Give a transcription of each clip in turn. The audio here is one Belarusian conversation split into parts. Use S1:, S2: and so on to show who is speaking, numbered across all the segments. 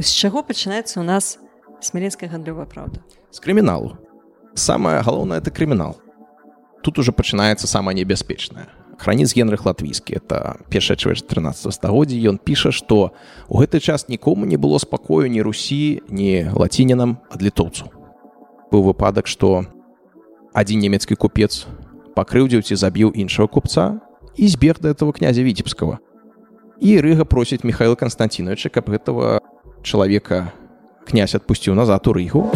S1: з чаго пачынаецца ў нас смаленская гандлёвая праўда?
S2: З крыміналу. Самое галоўнае это крымінал. Тут уже пачынаецца самае небяспечнае. Храніць генрых латвійскі это першая чвэрць 13 стагоддзя ён піша што у гэты час нікому не было спакою ні русі ні лацінінам ад літоўцу быў выпадак што адзін нямецкі купец пакрыўдзіў ці забіў іншага купца і збег да этого князя віцебскага. І рыга просіць михаила константиновича каб гэтага чалавека князь адпусціў назад у рыгу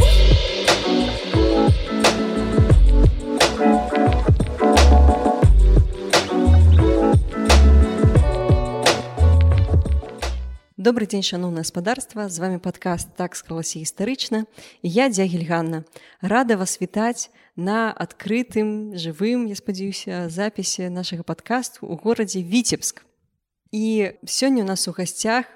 S1: добрый дзень шаноўна гаспадарства з вами падкаст так склалася гістарычна я дзягель Ганна. Рада вас вітаць на адкрытым жывым я спадзяюся запісе нашага падкасту у горадзе віцебск і сёння у нас у гасцях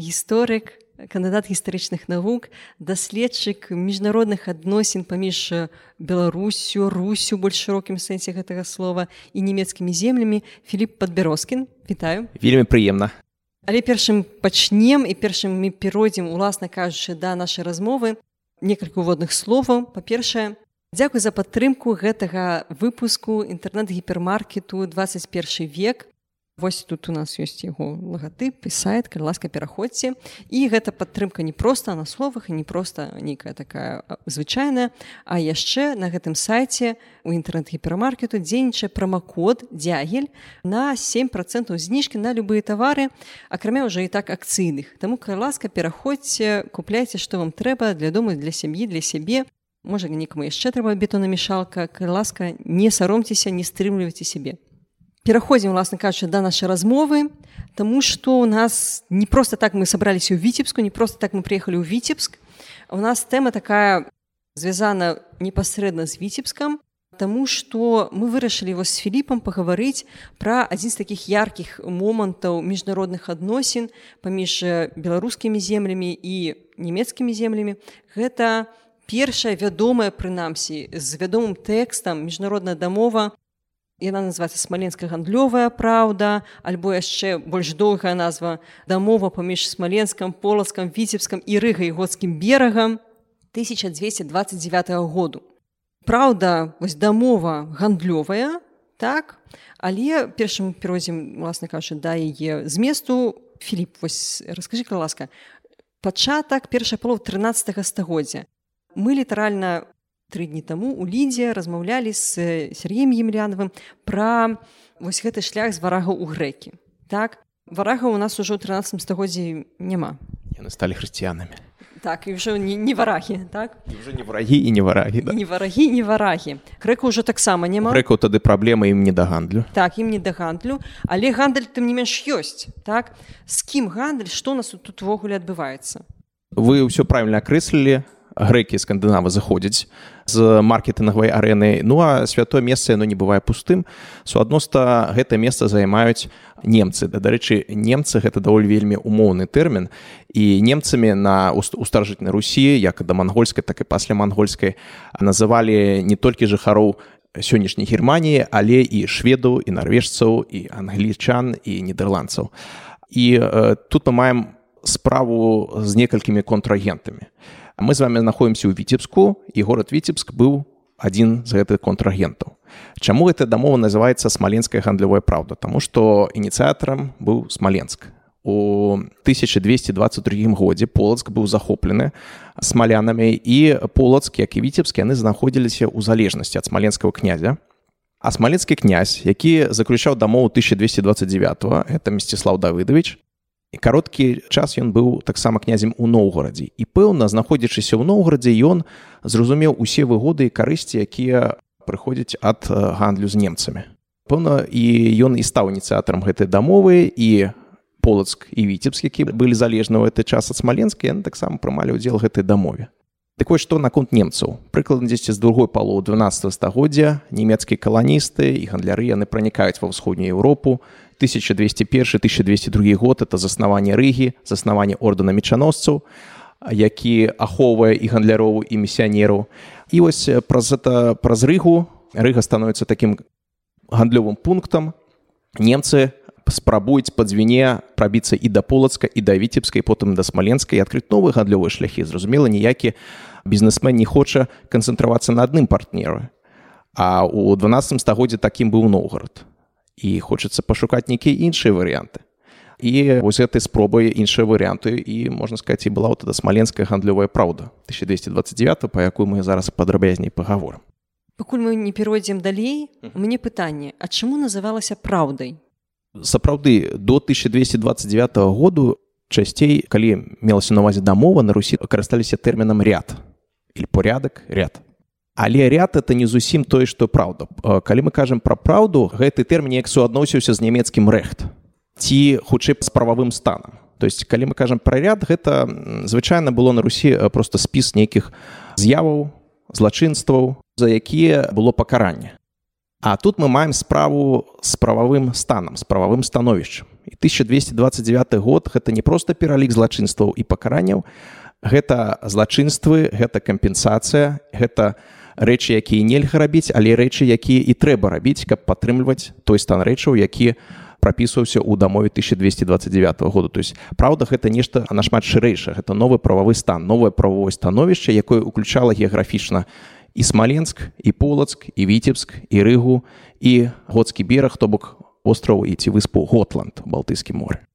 S1: гісторык кандыдат гістарычных навук даследчык міжнародных адносін паміж беларусю русю больш шырокім сэнсе гэтага слова і нямецкімі землямі філіп подбярозкін вітаю.
S2: Вельмі прыемна.
S1: Але першым пачнем і першым мы перайдзем уласна кажучы да нашай размовы. Некалькі ўводных словаў. Па-першае дзякуй за падтрымку гэтага выпуску інтэрнэт-гіпермаркету 21 век Вось тут у нас ёсць яго лагатып і сайт калі ласка пераходзьце. І гэта падтрымка не проста на словах і не проста нейкая такая звычайная. А яшчэ на гэтым сайце у інтэрнэт-гіпермаркету дзейнічае прамакод дзягель на 7 процентаў зніжкі на любыя тавары акрамя ўжо і так акцыйных. Таму калі ласка пераходзьце купляйце што вам трэба для дому для сям'і для сябе. Можа некаму яшчэ трэба бетонамешалка калі ласка не саромцеся не стрымлівайце сябе пераходзім уласна кажучы да нашай размовы Таму што у нас не просто так мы сабраліся ў віцебску не просто так мы приехалі ў віцебск. У нас тэма такая звязана непасрэдна з віцебскам Таму што мы вырашылі вас з філіпам пагаварыць пра адзін з такіх яркіх момантаў міжнародных адносін паміж беларускімі землямі і нямецкімі землямі. Гэта першая вядомая прынамсі з вядомым тэкстам міжнародная дамова яна называется смаленская гандлёвая праўда альбо яшчэ больш доўгая назва дамова паміж смаленскам поласкам віцебскам і рыгай годскім берагам 1229 году. Праўда вось дамова гандлёвая так? Але першым перозім уласна кажучы да яе зместу Філіп вось расскажи ка ласка пачатак першая палов 13 стагоддзя. Мы літаральна тры дні таму у лідзе размаўлялі з Сергеем емельянавым пра вось гэты шлях з варага ў грэкі так? Варага у нас ужо ў 13 стагоддзі няма
S2: яны сталі хрысціянамі
S1: так і ўжо не, не варагі так?
S2: Уже не варагі і не варагі
S1: да. не варагі не варагі грэка ўжо таксама няма
S2: грэкаў тады праблема ім не да гандлю.
S1: Так ім не да гандлю. Але гандаль тым не менш ёсць так? З кім гандаль што у нас тут увогуле адбываецца
S2: вы ўсё правильно акрэслілі грэкі скандынавы заходзяць з маркетынгавай арэны. Ну а святое месца яно не бывае пустым. Суадноста гэта месца займаюць немцы. Да дарэчы немцы гэта даволі вельмі умоўны тэрмін. І немцамі на устражытнай русі як да мангольскай так і пасля мангольскай называлі не толькі жыхароў сённяшняй германіі але і шведу і нарвежцаў і англічан і нідерландцаў і э, тут мы маем справу з некалькімі контрагентамі мы з вами знаходзімся ў віцебску і горад віцебск быў адзін з гэтых контрагентаў Чаму гэта дамова называецца смаленская гандлявая праўда Таму што ініцыятарам быў смаленск у 1222 годзе полацк быў захоплены смалянамі і полацк як і віцебскі яны знаходзіліся ў залежнасці ад смаленскага князя. А смаленскі князь які заключаў дамову 1229 это мсціслав давыдович і кароткі час ён быў таксама князем у ноўгарадзе і пэўна знаходзячыся ў ноўгарадзе ён зразумеў усе выгоды і карысці якія прыходзяць ад гандлю з немцамі. Пэўна і ён і стаў ініцыятарам гэтай дамовы і полацк і віцебскі які былі залежны ў гэты час ад смаленска яны таксама прымалі ўдзел гэтай дамове. Вось што наконт немцаў? Прыкладна дзесьці з другой палу 12 стагоддзя нямецкія каланісты і гандляры яны пранікаюць ва ўсходнюю Еўропу 1201-1202 год это заснаванне рыгі заснаванне ордэна мечаносцаў які ахоўвае і гандляроў і місіянераў і вось праз это праз рыгу рыга становіцца такім гандлёвым пунктам немцы спрабуюць па дзвіне прабіцца і да полацка і да віцебскай потым да смаленскай адкрыць новыя гандлёвыя шляхі зразумела ніякі бізнесмен не хоча канцэнтравацца на адным партнеры а у 12 стагоддзе такім быў новгород і хочацца пашукаць нейкія іншыя варыянты. І вось гэтай спробай іншыя варыянты і можна сказаць і была вот эта смаленская гандлёвая праўда 1229 па якую мы зараз падрабязней паговорам
S1: пакуль мы не перайдзем далей мне пытанне а чаму называлася праўдай?
S2: Сапраўды до 1229 году часцей калі мелася на увазе дамова на русі карысталіся тэрмінам ряд или порядак ряд але ряд это не зусім тое што праўда калі мы кажам пра праўду гэты тэрмін як суадносіўся з нямецкім рэхт ці хутчэй з прававым станам то есть калі мы кажам пра ряд гэта звычайна было на русі просто спіс нейкіх з'яваў злачынстваў за якія было пакаранне А тут мы маем справу з прававым станам з прававым становішчам. І 1229 год гэта не проста пералік злачынстваў і пакаранняў. Гэта злачынствы, гэта кампенсацыя, гэта рэчы, якія нельга рабіць, але рэчы, якія і трэба рабіць, каб падтрымліваць той стан рэчаў, які прапісваўся ў дамове 1229 году. То есть праўда, гэта нешта нашмат шырэйша. Гэта новы прававы стан, новае правовое становішча, якое ўключала геаграфічна і смаленск і полацк і віцебск і рыгу і годскі бераг то бок остраў і ці выспу готланд балтыйскі море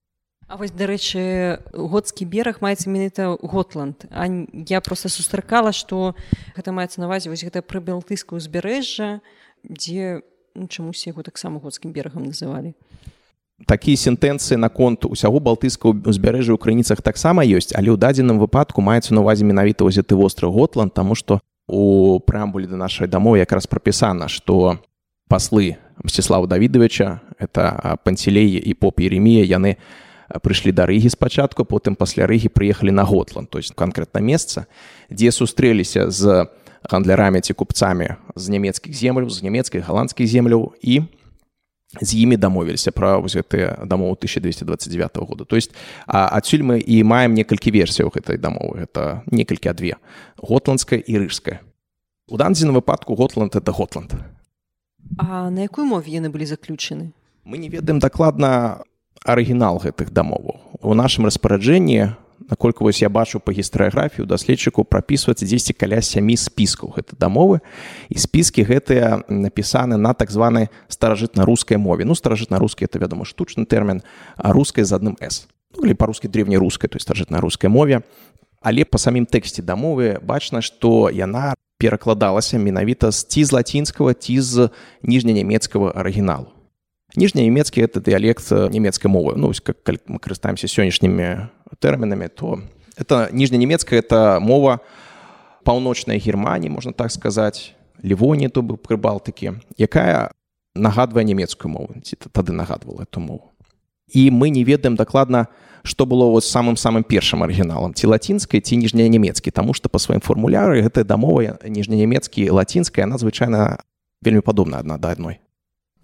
S1: А вось дарэчы годскі бераг маецца менавіта готланд А я просто сустракала што гэта маецца навазе вось гэта пры балтыйскую узбярэжжа дзе ну, чамусь яго таксама годскім берагам называлі.
S2: Такія сентэнцыі наконт усяго балтыйскага узбярэжжа ў крыніцах таксама ёсць але ў дадзеным выпадку маецца на увазе менавіта гэты востраў готланд таму што у преамбуле да нашай дамовы якраз прапісана што паслы мсціслава давідавіча это панцелей і поп еремія яны прыйшлі да рыгі спачатку потым пасля рыгі прыехалі на готланд то есть канкрэтна месца дзе сустрэліся з гандлярамі ці купцамі з нямецкіх земляў з нямецкай галандскіх земляў і з імі дамовіліся пра вось гэтыя дамову 1229 года. То есть адсюль мы і маем некалькі версіяў гэтай дамовы это некалькі две. Готландская і рыжская у данзі на выпадку готланд это готланд.
S1: А на якой мове яны былі заключаны
S2: мы не ведаем дакладна арыгінал гэтых дамоваў. У нашым распараджэнні наколькі вось я бачу па гістарыяграфію даследчыку прапісваецца дзесьці каля сямі спіскаў гэта дамовы. І спіскі гэтыя напісаны на так званай старажытна-рускай мове. Ну старажытна-рускі это вядома штучны тэрмін а рускай з адным с ну, па-рускі древнерускай то старажытна-рускай мове. Але па самім тэксце дамовы бачна што яна перакладалася менавіта з ці з лацінскага ці з ніжнянямецкага арыгіналу ніжнянямецкі это дыялект нямецкай мовы. Ну как мы карыстаемся сённяшнімі тэрмінамі то это ніжнянямецкая это мова паўночнай германії можна так сказаць лівоні то быў прыбалтыкі якая нагадвае нямецкую мову. Ці тады нагадвала эту мову. І мы не ведаем дакладна што было вот самым самым першым арыгіналам ці лацінскай ці ніжнянямецкі таму што па сваім фармуляры гэтая дамова ніжнянямецкі лацінская надзвычайна вельмі падобна адна да адной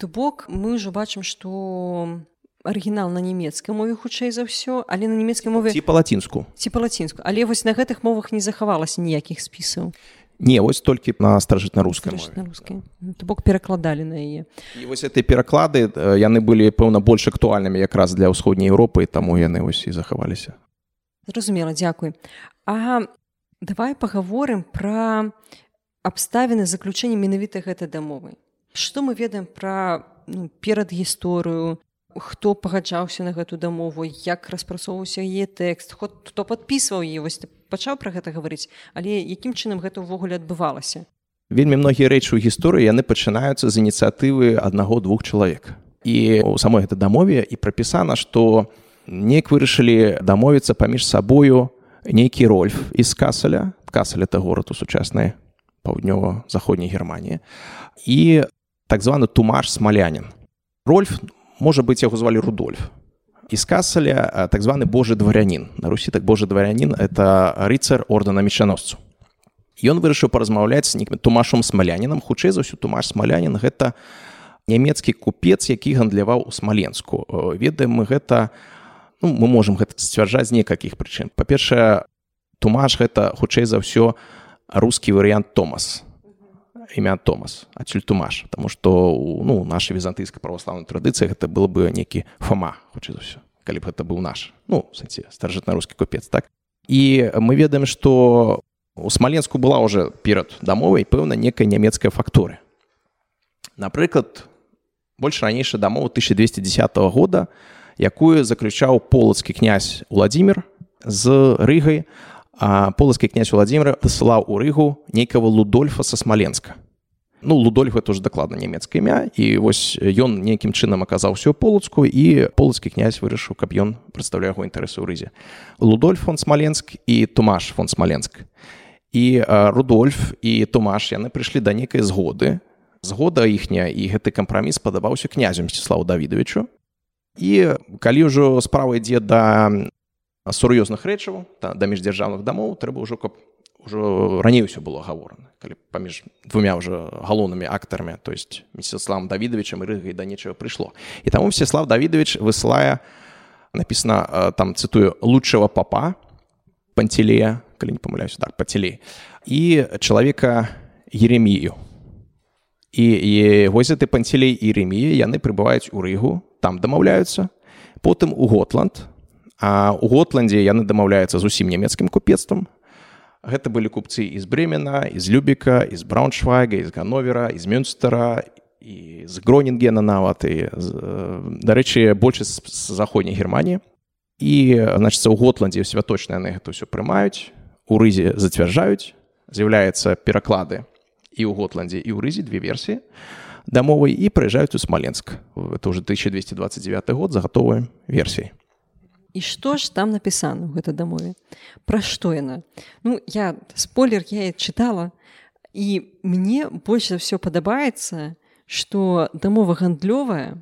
S1: То бок мы ўжо бачым што арыгінал на нямецкай мове хутчэй за ўсё але на нямецкай мове
S2: ці па-лацінску.
S1: Ці па-лацінску. Але вось на гэтых мовах не захавалася ніякіх спісаў.
S2: Не вось толькі на старажытна-рускай
S1: то бок перакладалі на яе.
S2: І вось этой пераклады яны былі пэўна больш актуальнымі якраз для ўсходняй Еўропы таму яны вось і захаваліся.
S1: Зразумела дзякуй. А давай паговорым пра абставіны заключэння менавіта гэтай дамовы Што мы ведаем пра ну, перад гісторыю хто пагаджаўся на гэту дамову як распрацоўваўся яе тэкст ход хто падпісваў е вось пачаў пра гэта гаварыць але якім чынам гэта ўвогуле адбывалася?
S2: Вельмі многія рэчы ў гісторыі яны пачынаюцца з ініцыятывы аднаго двух чалавек. І у самой гэта дамове і прапісана што неяк вырашылі дамовіцца паміж сабою нейкі рольф з касаля касаль это горад у сучаснай паўднёва-заходняй германії і так званы тумаш смалянин рольф можа быць яго звалі рудольф. Из касаля так званы божы дварянин на русі так божы дварянин это рыцар ордена мечаносцу ён вырашыў паразмаўляць з нейкім тумашом смалянінам хутчэй за ўсю тумаш смалянин гэта нямецкі купец які гандляваў у смаленску ведаем мы гэта ну, мы можемм гэта сцвярджаць з некалькіх прычын. Па-першае тумаш гэта хутчэй за ўсё рускі варыянт томас імя томас адсюль тумаш потому что у ну нашай візантыйскай праваслаўнай традыцыі гэта было бы некі фама хоча за ўсё калі б гэта быў наш. Ну старажытна-рускі купец так. І мы ведаем што у смаленску была уже перад дамовай пэўна некая нямецкая фактуры напрыклад больш ранейшы дамову 1210 года якую заключаў полацкі князь владимир з рыгай а полацкі князь владимир дасылаў у рыгу нейкага лудольфа са смаленска ну лудольф это уже дакладна нямецкае імя і вось ён нейкім чынам аказаўся ў полацку і полацкі князь вырашыў каб ён прадстаўляў яго інтарэсы ў рызе. Лудольф фон смаленск і тумаш фон смаленск і рудольф і тумаш яны прыйшлі да нейкай згоды. Згода іхняя і гэты кампраміс падабаўся князю мсціславу давідовичу і калі ўжо справа ідзе да сур'ёзных рэчаў да, да міждзяржаўных дамоў трэба ўжо каб ўжо раней усё было гаворана калі паміж двумя ўжо галоўнымі актарамі то есть мсціславам давідовичам і рыгай да нечага прыйшло. І таму всеслав давідович высылае напісана там цытую лучшего папа пантелея калі не памыляюсь так пацелей і чалавека еремію. І, і вось ты панцелей і рэмія яны прыбываюць у рыгу там дамаўляюцца. Потым у готланд а у готландзе яны дамаўляюцца з усім нямецкім купецтвам гэта былі купцы з бремена з любіка з брауншвайга з гановера з мюнстера з гронінгена нават і дарэчы большасць з заходняй германії і значыцца у готландзе святочна яны гэта ўсё прымаюць у рызе зацвярджаюць з'яўляецца пераклады і ў готландзе і ў рызе две версіі дамовай і прыязджаюць у смаленск это уже 1229 год за гатовыя версіі
S1: і што ж там напісана ў гэтай дамове пра што яна ну я спойлер я чытала і мне больш за ўсё падабаецца што дамова гандлёвая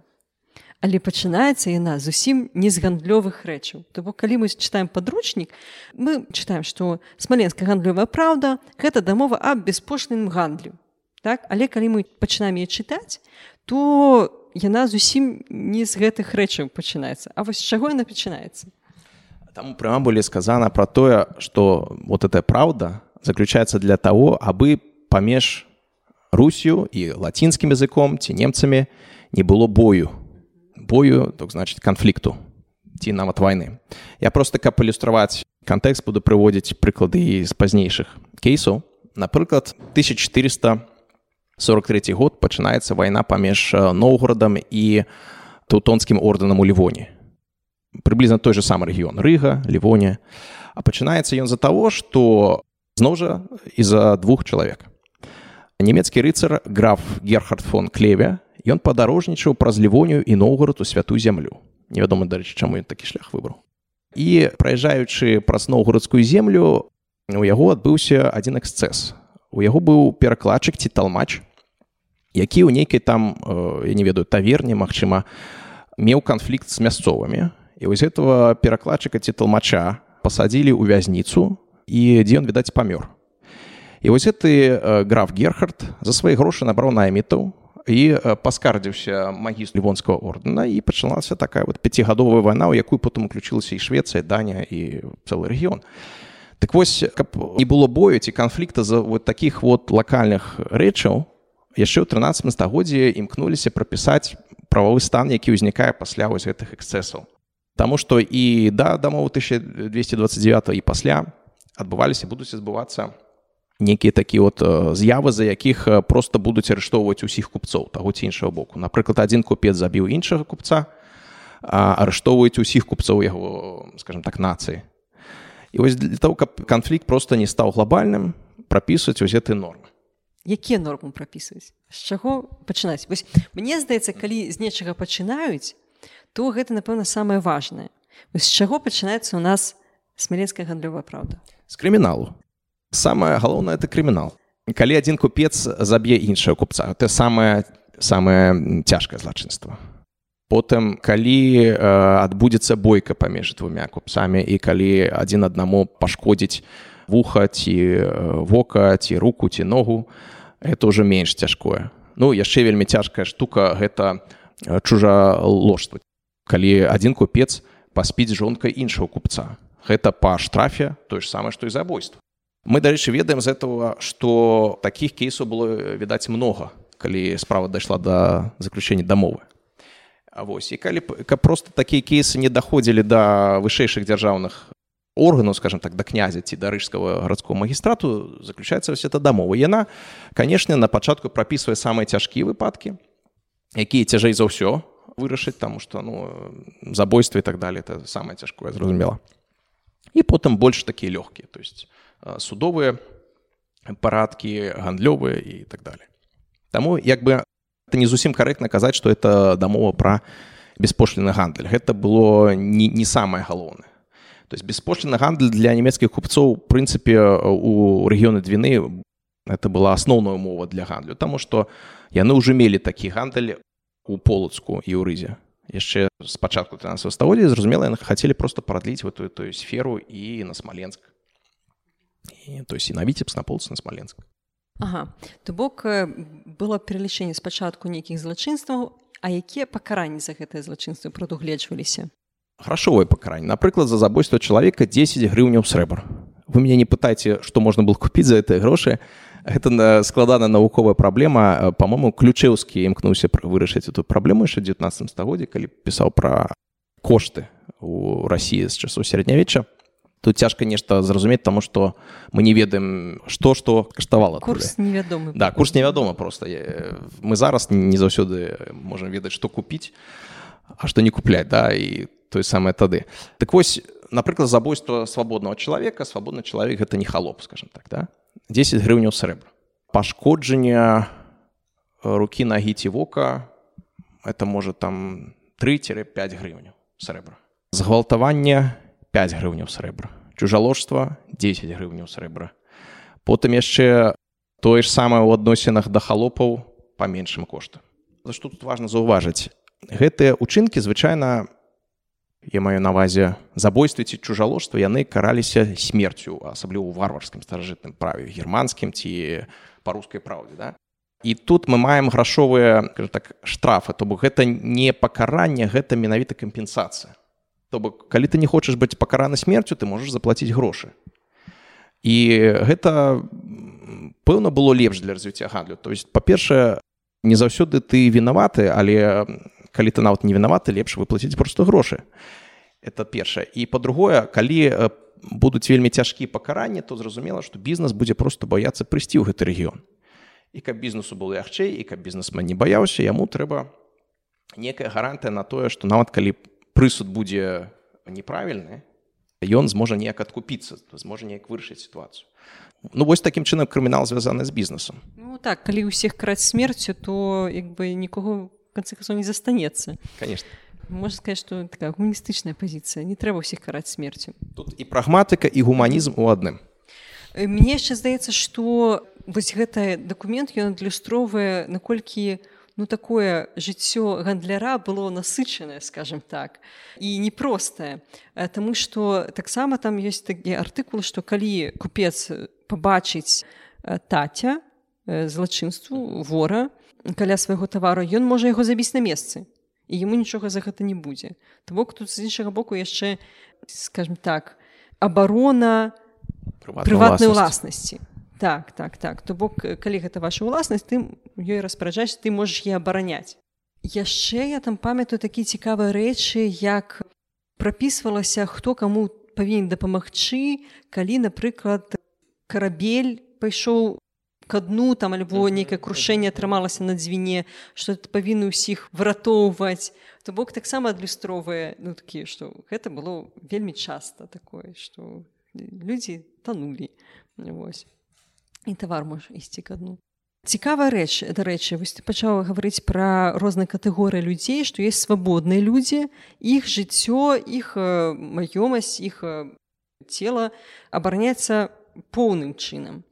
S1: але пачынаецца яна зусім не з гандлёвых рэчаў то бок калі мы чытаем падручнік мы чытаем што смаленская гандлёвая праўда гэта дамова аб беспошліным гандлю так? Але калі мы пачынаем яе чытаць то яна зусім не з гэтых рэчаў пачынаецца. А вось чаго яна пачынаецца?
S2: Там прямо былі сказана про тое что вот эта праўда заключается для того абы памеж русю і лацінскім языком ці немцамі не было бою. Бою так значит канфлікту ці нават войны я просто каб ілюстраваць кантэкст буду прыводзіць прыклады з пазнейшых кейсаў. Напрыклад 1443 год пачынаецца вайна паміж ноўгорадам і таўтонскім ордэнам у лівоне прыблізна той же самы рэгіён. Рыга лівоне а пачынаецца ён з-за таго што зноў жа і-за двух чалавек. Нямецкі рыцар граф герхард фон клеве ён падарожнічаў праз лівонію і ноўгород у святую зямлю. Невядома дарэчы чаму ён такі шлях выбраў. І праязджаючы праз ноўгородскую землю у яго адбыўся адзін эксцэс. У яго быў перакладчык ці талмач які ў нейкай там я не ведаю таверне магчыма меў канфлікт з мясцовымі. І вось этого перакладчыка ці талмача пасадзілі ў вязніцу і дзе ён відаць памёр. І вось гэты граф герхард за свае грошы набраў наймітаў і паскардзіўся магіст лівонскага ордэна і пачалася такая вот пяцігадовая вайна у якую потым уключылася і швецыя даня і цэлы рэгіён. Так вось каб не было бою ці канфлікта за вот таких вот лакальных рэчаў яшчэ ў 13 стагоддзе імкнуліся прапісаць прававы стан які ўзнікае пасля вось гэтых эксцэсаў. Таму што і да дамову 1229 і пасля адбываліся будуць збывацца нейкія такія от з'явы за якіх просто будуць арыштоўваць усіх купцоў таго ці іншага боку. Напрыклад адзін купец забіў іншага купца арыштоўваюць усіх купцоў яго скажем так нацыі. І вось для того каб канфлікт просто не стаў глобальным прапісваць усе ты нормы
S1: якія нормы прапісваць з чаго пачынаць? Вось мне здаецца калі з нечага пачынаюць то гэта напэўна самае важнае. З чаго пачынаецца у нас смаленская гандлёвая праўда?
S2: З крыміналу. Самое галоўнае это крымінал. Калі адзін купец заб'е іншае купца это самае самае цяжкае злачынства. Потым калі э, адбудзецца бойка паміж двумя купцамі і калі адзін аднаму пашкодзіць вуха ці э, вока ці руку ці ногу это ўжо менш цяжкое ну яшчэ вельмі цяжкая штука гэта чужа ложства калі адзін купец паспіць жонкай іншага купца. Гэта па штрафе тое ж самае што і забойства мы дарэчы ведаем з этого что таких кейсаў было відаць много калі справа дайшла до заключення дамовы Вось і калі каб просто такія кейсы не даходзілі да вышэйшых дзяржаўных органаў скажем так да князя ці да рыжскага гарадского магістрату заключаецца вось эта дамова яна канешне на пачатку прапісвае самыя цяжкія выпадкі якія цяжэй за ўсё вырашыць таму што ну забойства і так далее это самае цяжкое зразумела і потым больш такія лёгкія то есть судовыя парадкі гандлёвыя і так далее Таму як бы это не зусім карэктна казаць што это дамова пра беспошліны гандаль гэта было не, не самае галоўнае то есть беспошліны гандаль для нямецкіх купцоў прынцыпе у рэгіёны двіны это была асноўная умова для гандлю таму што яны ўжо мелі такі гандаль у полацку і ў рызе яшчэ з пачатку 13 стагоддзя зразумела яны хацелі просто прадліць в эту тую сферу і на смаленск і, то есть і на віцебс на полц на смаленск
S1: Ага. То бок было пералічэнне спачатку нейкіх злачынстваў, а якія пакаранні за гэтае злачынства прадугледжваліся?
S2: Грашовае пакаранне, напрыклад, за забойства чалавека 10 грыўняў срэбр. Вы мяне не пытайце, што можна было купіць за гэтыя грошы. Гэта складана навуковая праблема. Па-мому, ключеўскі імкнуўся вырашыць эту праблему яшчэ 19 стагоддзе, калі пісаў пра кошты ў рассіі з часу сярэднявечча тут цяжка нешта зразумець таму што мы не ведаем што што каштавала
S1: курс невядомы
S2: да курс невядома просто мы зараз не заўсёды можемм ведаць што купіць а што не купляць да і той самае тады. Так вось напрыклад забойства свабоднага чалавека свабодны чалавек гэта не халоп скажем так да? 10 грыўняў срэбра пашкоджанне рукі нагі ці вока это можа там 3-5 грыўняў срэбра згвалтаванне 5 грыўняў срэбра чужаложства 10 грыўняў срэбра потым яшчэ тое ж самае ў адносінах да халопаў па меншым кошту за што тут важна заўважыць гэтыя учынкі звычайна я маю навазе забойствы ці чужаложства яны караліся смерцю асабліва ў варварскім старажытным праве германскім ці па рускай праўдзе да. І тут мы маем грашовыя так штрафы то бок гэта не пакаранне гэта менавіта кампенсацыя. То бок калі ты не хочаш быць пакараны смерцю ты можаш заплаціць грошы. І гэта пэўна было лепш для развіцця гандлю. То есть па-першае не заўсёды ты вінаваты але калі ты нават не вінаваты лепш выплаціць просто грошы. Это першае. І па-другое калі будуць вельмі цяжкія пакаранні то зразумела што бізнес будзе просто баяцца прыйсці ў гэты рэгіён. І каб бізнесу было лягчэй і каб бізнесмен не баяўся яму трэба некая гарантыя на тое што нават калі прысуд будзе неправільны ён зможа неяк адкупіцца зможа неяк вырашыць сітуацыю. Ну вось такім чынам крымінал звязаны з бізнесам.
S1: Ну так калі ўсіх краць смерцю то як бы канцы не застанецца
S2: конечно.
S1: Можна сказать что такая гуманістычная пазіцыя не трэба ўсіх караць смерцю
S2: тут і прагматыка і гуманізм у адным
S1: мне яшчэ здаецца что вось гэта дакумент ён адлюстроўвае наколькі ну такое жыццё гандляра было насычанае скажем так і непростае Таму что таксама там ёсць такі артыкул што калі купец пабачыць таця злачынству вора каля свайго тавару ён можа яго забіць на месцы і яму нічога за гэта не будзе. То бок тут з іншага боку яшчэ скажем так абарона прыватнай уласнасці так так так. То бок калі гэта ваша ўласнасць ты ёй распараджаць ты можаш е абараняць. Яшчэ я там памятаю такі цікавыя рэчы як прапісвалася хто каму павінен дапамагчы калі напрыклад карабель пайшоў к дну там альбо нейкае крушэнне атрымалася на дзвіне што ты павінны ўсіх выратоўваць то бок таксама адлюстроўвае ну такі што гэта было вельмі часта такое што людзі танулі вось і тавар можа ісці к дну. Цікавая рэч дарэчы вось ты пачаў гаварыць пра розныя катэгорыі людзей што есть свабодныя людзі іх жыццё іх маёмасць іх цела абараняецца поўным чынам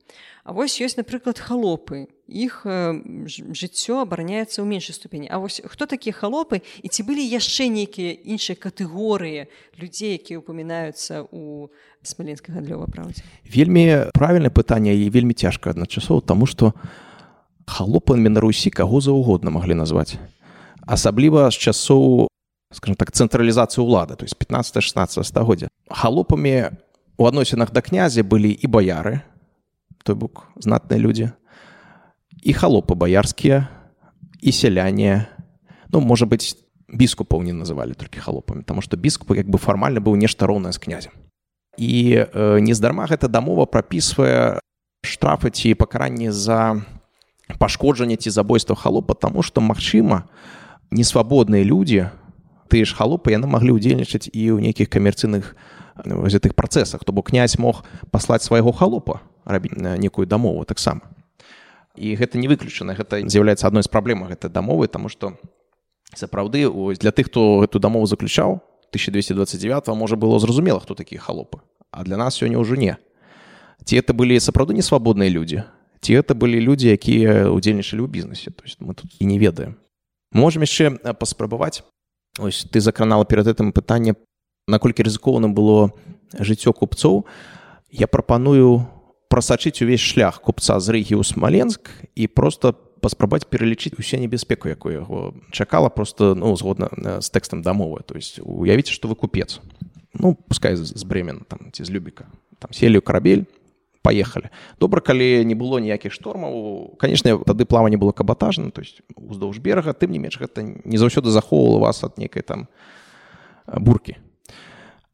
S1: А вось ёсць напрыклад халопы. Іх жыццё абараняецца ў меншай ступені. А вось хто такія халопы і ці былі яшчэ нейкія іншыя катэгорыі людзей якія ўпамінаюцца у смаленскай гандлёва праўдзе?
S2: Вельмі правільнае пытанне і вельмі цяжка адначасова таму што халопамі на русі каго заўгодна маглі назваць. Асабліва з часоў скажем так цэнтралізацыі ўлады то есть 15 16 стагоддзя халопамі у адносінах да князя былі і баяры той бок знатныя людзі і халопы баярскія і сяляне ну можа быць біскупаў не называлі толькі халопамі таму што біскупы як бы фармальна быў нешта роўнае з князем. І э, нездарма гэта дамова прапісвае штрафы ці пакаранні за пашкоджанне ці забойства халопа таму што магчыма несвабодныя людзі тыя ж халопы яны маглі ўдзельнічаць і ў нейкіх камерцыйных гэтых працэсах то бок князь мог паслаць свайго халопа рабіць некую дамову таксама і гэта не выключана гэта з'яўляецца адной з праблемаў гэтай дамовы таму што сапраўды для тых хто эту дамову заключаў 1229 можа было зразумела хто такія халопы а для нас сёння ўжо не. Ці это былі сапраўды не свабодныя людзі ці это былі людзі якія удзельнічалі ў бізнесе то есть мы тут і не ведаем. Можем яшчэ паспрабаваць ось ты закранала перад гэтым пытанне наколькі рызыкованым было жыццё купцоў я прапаную прасачыць увесь шлях купца з рыгі ў смаленск і просто паспрабаць пералічыць усе небяспеку якую яго чакала просто ну згодна з тэкстам дамовы то есть уявіце што вы купец. Ну пускай з бремена там ці з любіка. Там селі ў карабель поехали. Добра калі не было ніякіх штормаў конечно тады плава не было кабатажна то есть уздоўж берага тым не менш гэта не заўсёды захоўвала вас ад нейкай там буркі.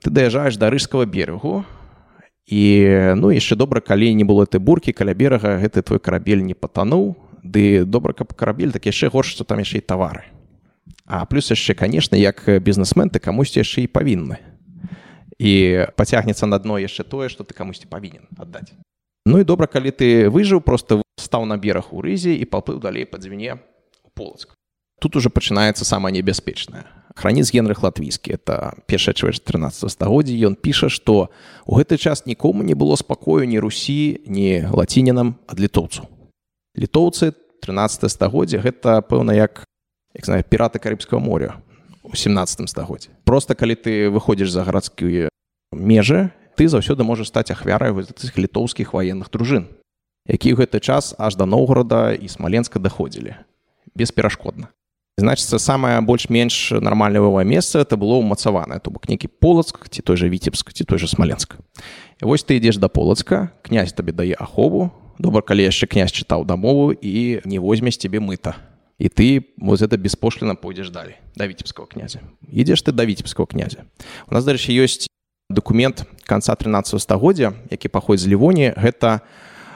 S2: Ты даязджаеш да рыжскага берегу і ну яшчэ добра калі не было этой буркі каля берага гэты твой карабель не патануў. Ды добра каб карабель так яшчэ горш што там яшчэ і тавары. А плюс яшчэ конечно як бізнесмен ты камусьці яшчэ і павінны. І пацягнецца на дно яшчэ тое што ты камусьці павінен аддаць. Ну і добра калі ты выжыў просто стаў на бераг у рызе і паплыў далей па дзвіне полацк тут уже пачынаецца самае небяспечнае храніц генрых латвійскі. Это першая чвэрць 13 стагоддзя. Ён піша што у гэты час нікому не было спакою ні русі ні лацінінам ад літоўцу літоўцы 13 стагоддзя гэта пэўна як як знаю піраты карыбскага моря у 17 стагоддзе просто калі ты выходзіш за гарадскія межы ты заўсёды можаш стаць ахвярай гэтых літоўскіх ваенных дружын які ў гэты час аж да новгорода і смаленска даходзілі. Бесперашкодна значится самое больш-менш нармальнае месца это было умацаванае то бок нейкі полацк ці той же віцебск ці той же смаленск вось ты ідзеш да полацка князь табе дае ахову добра калі яшчэ князь чытаў дамову і не возьмеш тебе мыта і ты вот это беспошліна пойдзеш далей да віцебского князя. Ідзеш ты да віцебского князя. У нас дарэчы ёсць документ конца 13 стагоддзя які паходзь з лівоні гэта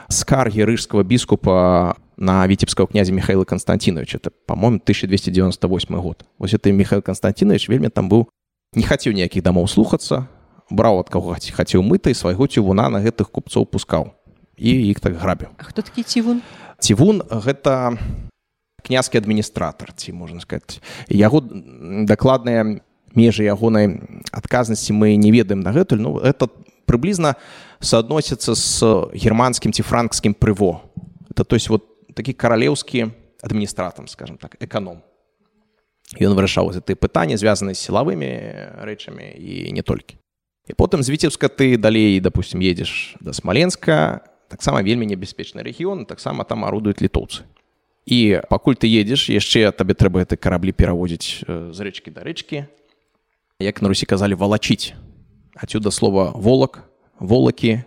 S2: скаргі рыжского біскупа на віцебского князя михаила константинович это по-моему 1298 год. Вось это михаил константинович вельмі там быў не хацеў ніякіх дамоў слухацца браў ад каго хацеў мыта і свайго цівуна на гэтых купцоў пускаў і іх так грабіў
S1: хто такі цівун
S2: цівун гэта князькі адміністратор ці можна сказать. Яго дакладныя межы ягонай адказнасці мы не ведаем дагэтуль ну это прыблізна суадносіцца з германскім ці франкскім прыво. Это то есть вот такі каралеўскі адміністратам скажем так эканом ён вырашаў гэты пытанні звязаны з сілавымі рэчамі і не толькі і потым з віцебска ты далей допустим едзеш да смаленска таксама вельмі небяспечны рэгіён таксама там арудуюць літоўцы і пакуль ты едзеш яшчэ табе трэба гэты караблі пераводзіць з рэчкі да рэчкі як на русі казалі валачыць адсюда слова волак волакі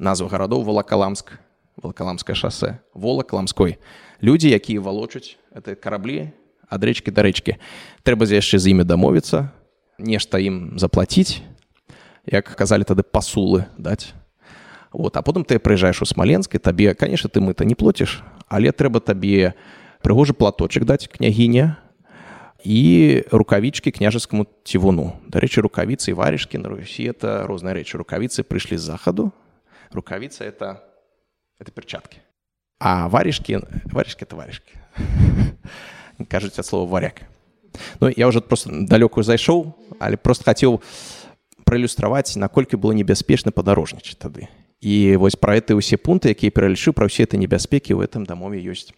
S2: назва гарадоў волакаламск волакаламскае шосе волак ламской людзі якія валочуць это караблі ад рэчкі да рэчкі трэба за яшчэ з імі дамовіцца нешта ім заплаціць як казалі тады пасулы даць. Вот а потым ты прыязджаеш у смаленск і табе конечно ты мы-то не плоціш але трэба табе прыгожы платочак даць княгіня і рукавічкі княжаскаму цівуну. Дарэчы рукавіцы і варішкі на русі это розныя рэчы рукавіцы прыйшлі з захаду. Рукавіца это это перчаткі а варішкі варішкі это варішкі кажуць ад слова варяк Ну я уже просто далёкую зайшоў але просто хацеў праілюстраваць наколькі было небяспечна падарожнічаць тады. І вось пра гэты ўсе пункты якія пералічыў пра ўсе это небяспекі ў этом дамове ёсць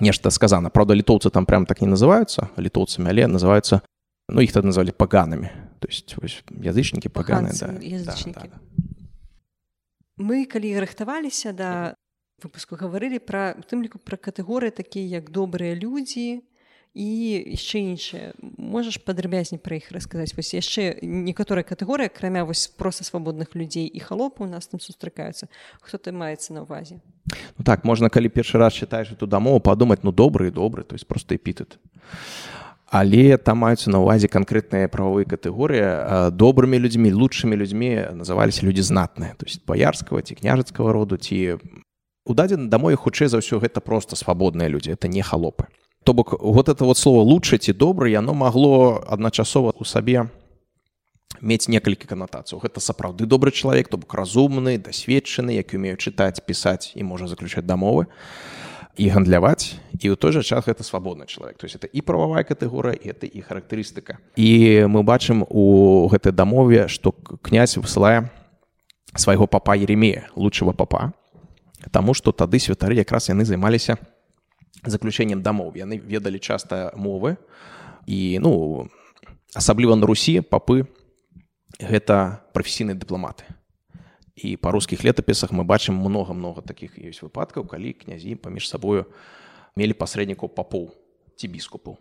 S2: нешта сказана Праўда літоўцы там прям так не называются літоўцамі але называются ну іх так назвалі паганамі то есть язычнікі паганы да, да, да, да.
S1: Мы калі рыхтаваліся да выпуску гаварылі пра тым ліку пра катэгорыі такія як добрыя людзі і яшчэ іншае можаш падрабязней пра іх расказаць? Вось яшчэ некаторая катэгорыя акрамя вось проста свабодных людзей і халопы у нас там сустракаюцца. Хто ты маецца на ўвазе?
S2: Ну, так можна калі першы раз чытаеш эту дамову падумаць ну добры добры то есть просто эпітэт але там маюцца на ўвазе канкрэтныя правовыя катэгорыі добрымі людзьмі лучшымі людзьмі называліся людзі знатныя. То есть баярскага ці княжацкага роду ці у дадзены дамой хутчэй за ўсё гэта просто свабодныя людзі это не халопы. То бок вот это вот слово лучше ці добры яно магло адначасова у сабе мець некалькі канатацыяў гэта сапраўды добры чалавек то бок разумны дасведчаны які умею чытаць пісаць і можа заключаць дамовы і гандляваць і ў той жа час гэта свабодны чалавек. То есть это і прававая катэгорыя это і характарыстыка. І мы бачым у гэтай дамове што князь высылае свайго папа еремея лучшего папа Таму што тады святары якраз яны займаліся заключэннем дамоў. Яны ведалі часта мовы і ну асабліва на русі папы гэта прафесійныя дыпламаты і па рускіх летапісах мы бачым много много таких ёсць выпадкаў калі князі паміж сабою мелі пасрэднікаў папоў ці біскупу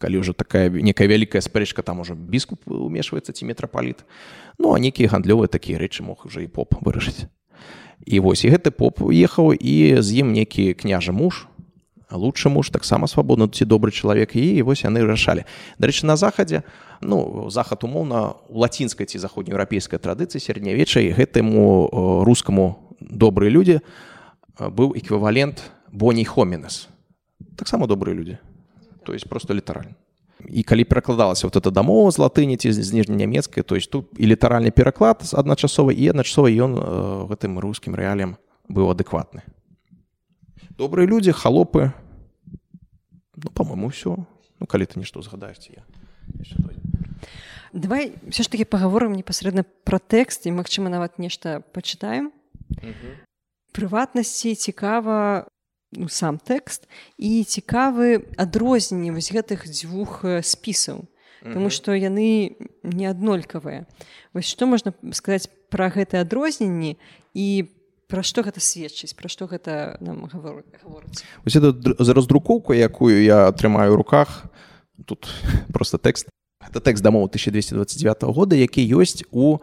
S2: калі ўжо такая некая вялікая спрэчка там ужо біскуп умешваецца ці метрапаліт ну а нейкія гандлёвыя такія рэчы мог уже і поп вырашыць і вось і гэты поп ехаў і з ім некі княжа муж лучше муж таксама свабодны ці добры чалавек і вось яны рашалі дарэчы на захадзе ну захад умоўна у лацінскай ці заходнееўрапейскай традыцыі сярэднявечай гэтаму рускаму добрыя людзі быў эквівалент боней хомінес таксама добрыя людзі то есть просто літаральна і калі перакладалася вот эта дамова з латыні ці з ніжненямецкай то есть тут і літаральны пераклад адначасова і адначасова ён гэтым рускім рэалем быў адэкватны добрыя людзі халопы ну по-моему ўсё ну калі ты нешта згадаеш я.
S1: Давай все ж таки паговорым непасрэдна пра тэкст і магчыма нават нешта пачытаем прыватнасці цікава ну, сам тэкст і цікавы адрозненне вось гэтых дзвюх спісаў Таму што яны не аднолькавыя вось што можна сказаць пра гэтыя адрозненні і по пра што гэта сведчыць? Пра што гэта нам гаворыць
S2: за раздрукоўку якую я атрымаю руках тут просто тэкст. Это тэкст дамоў 1229 года які ёсць у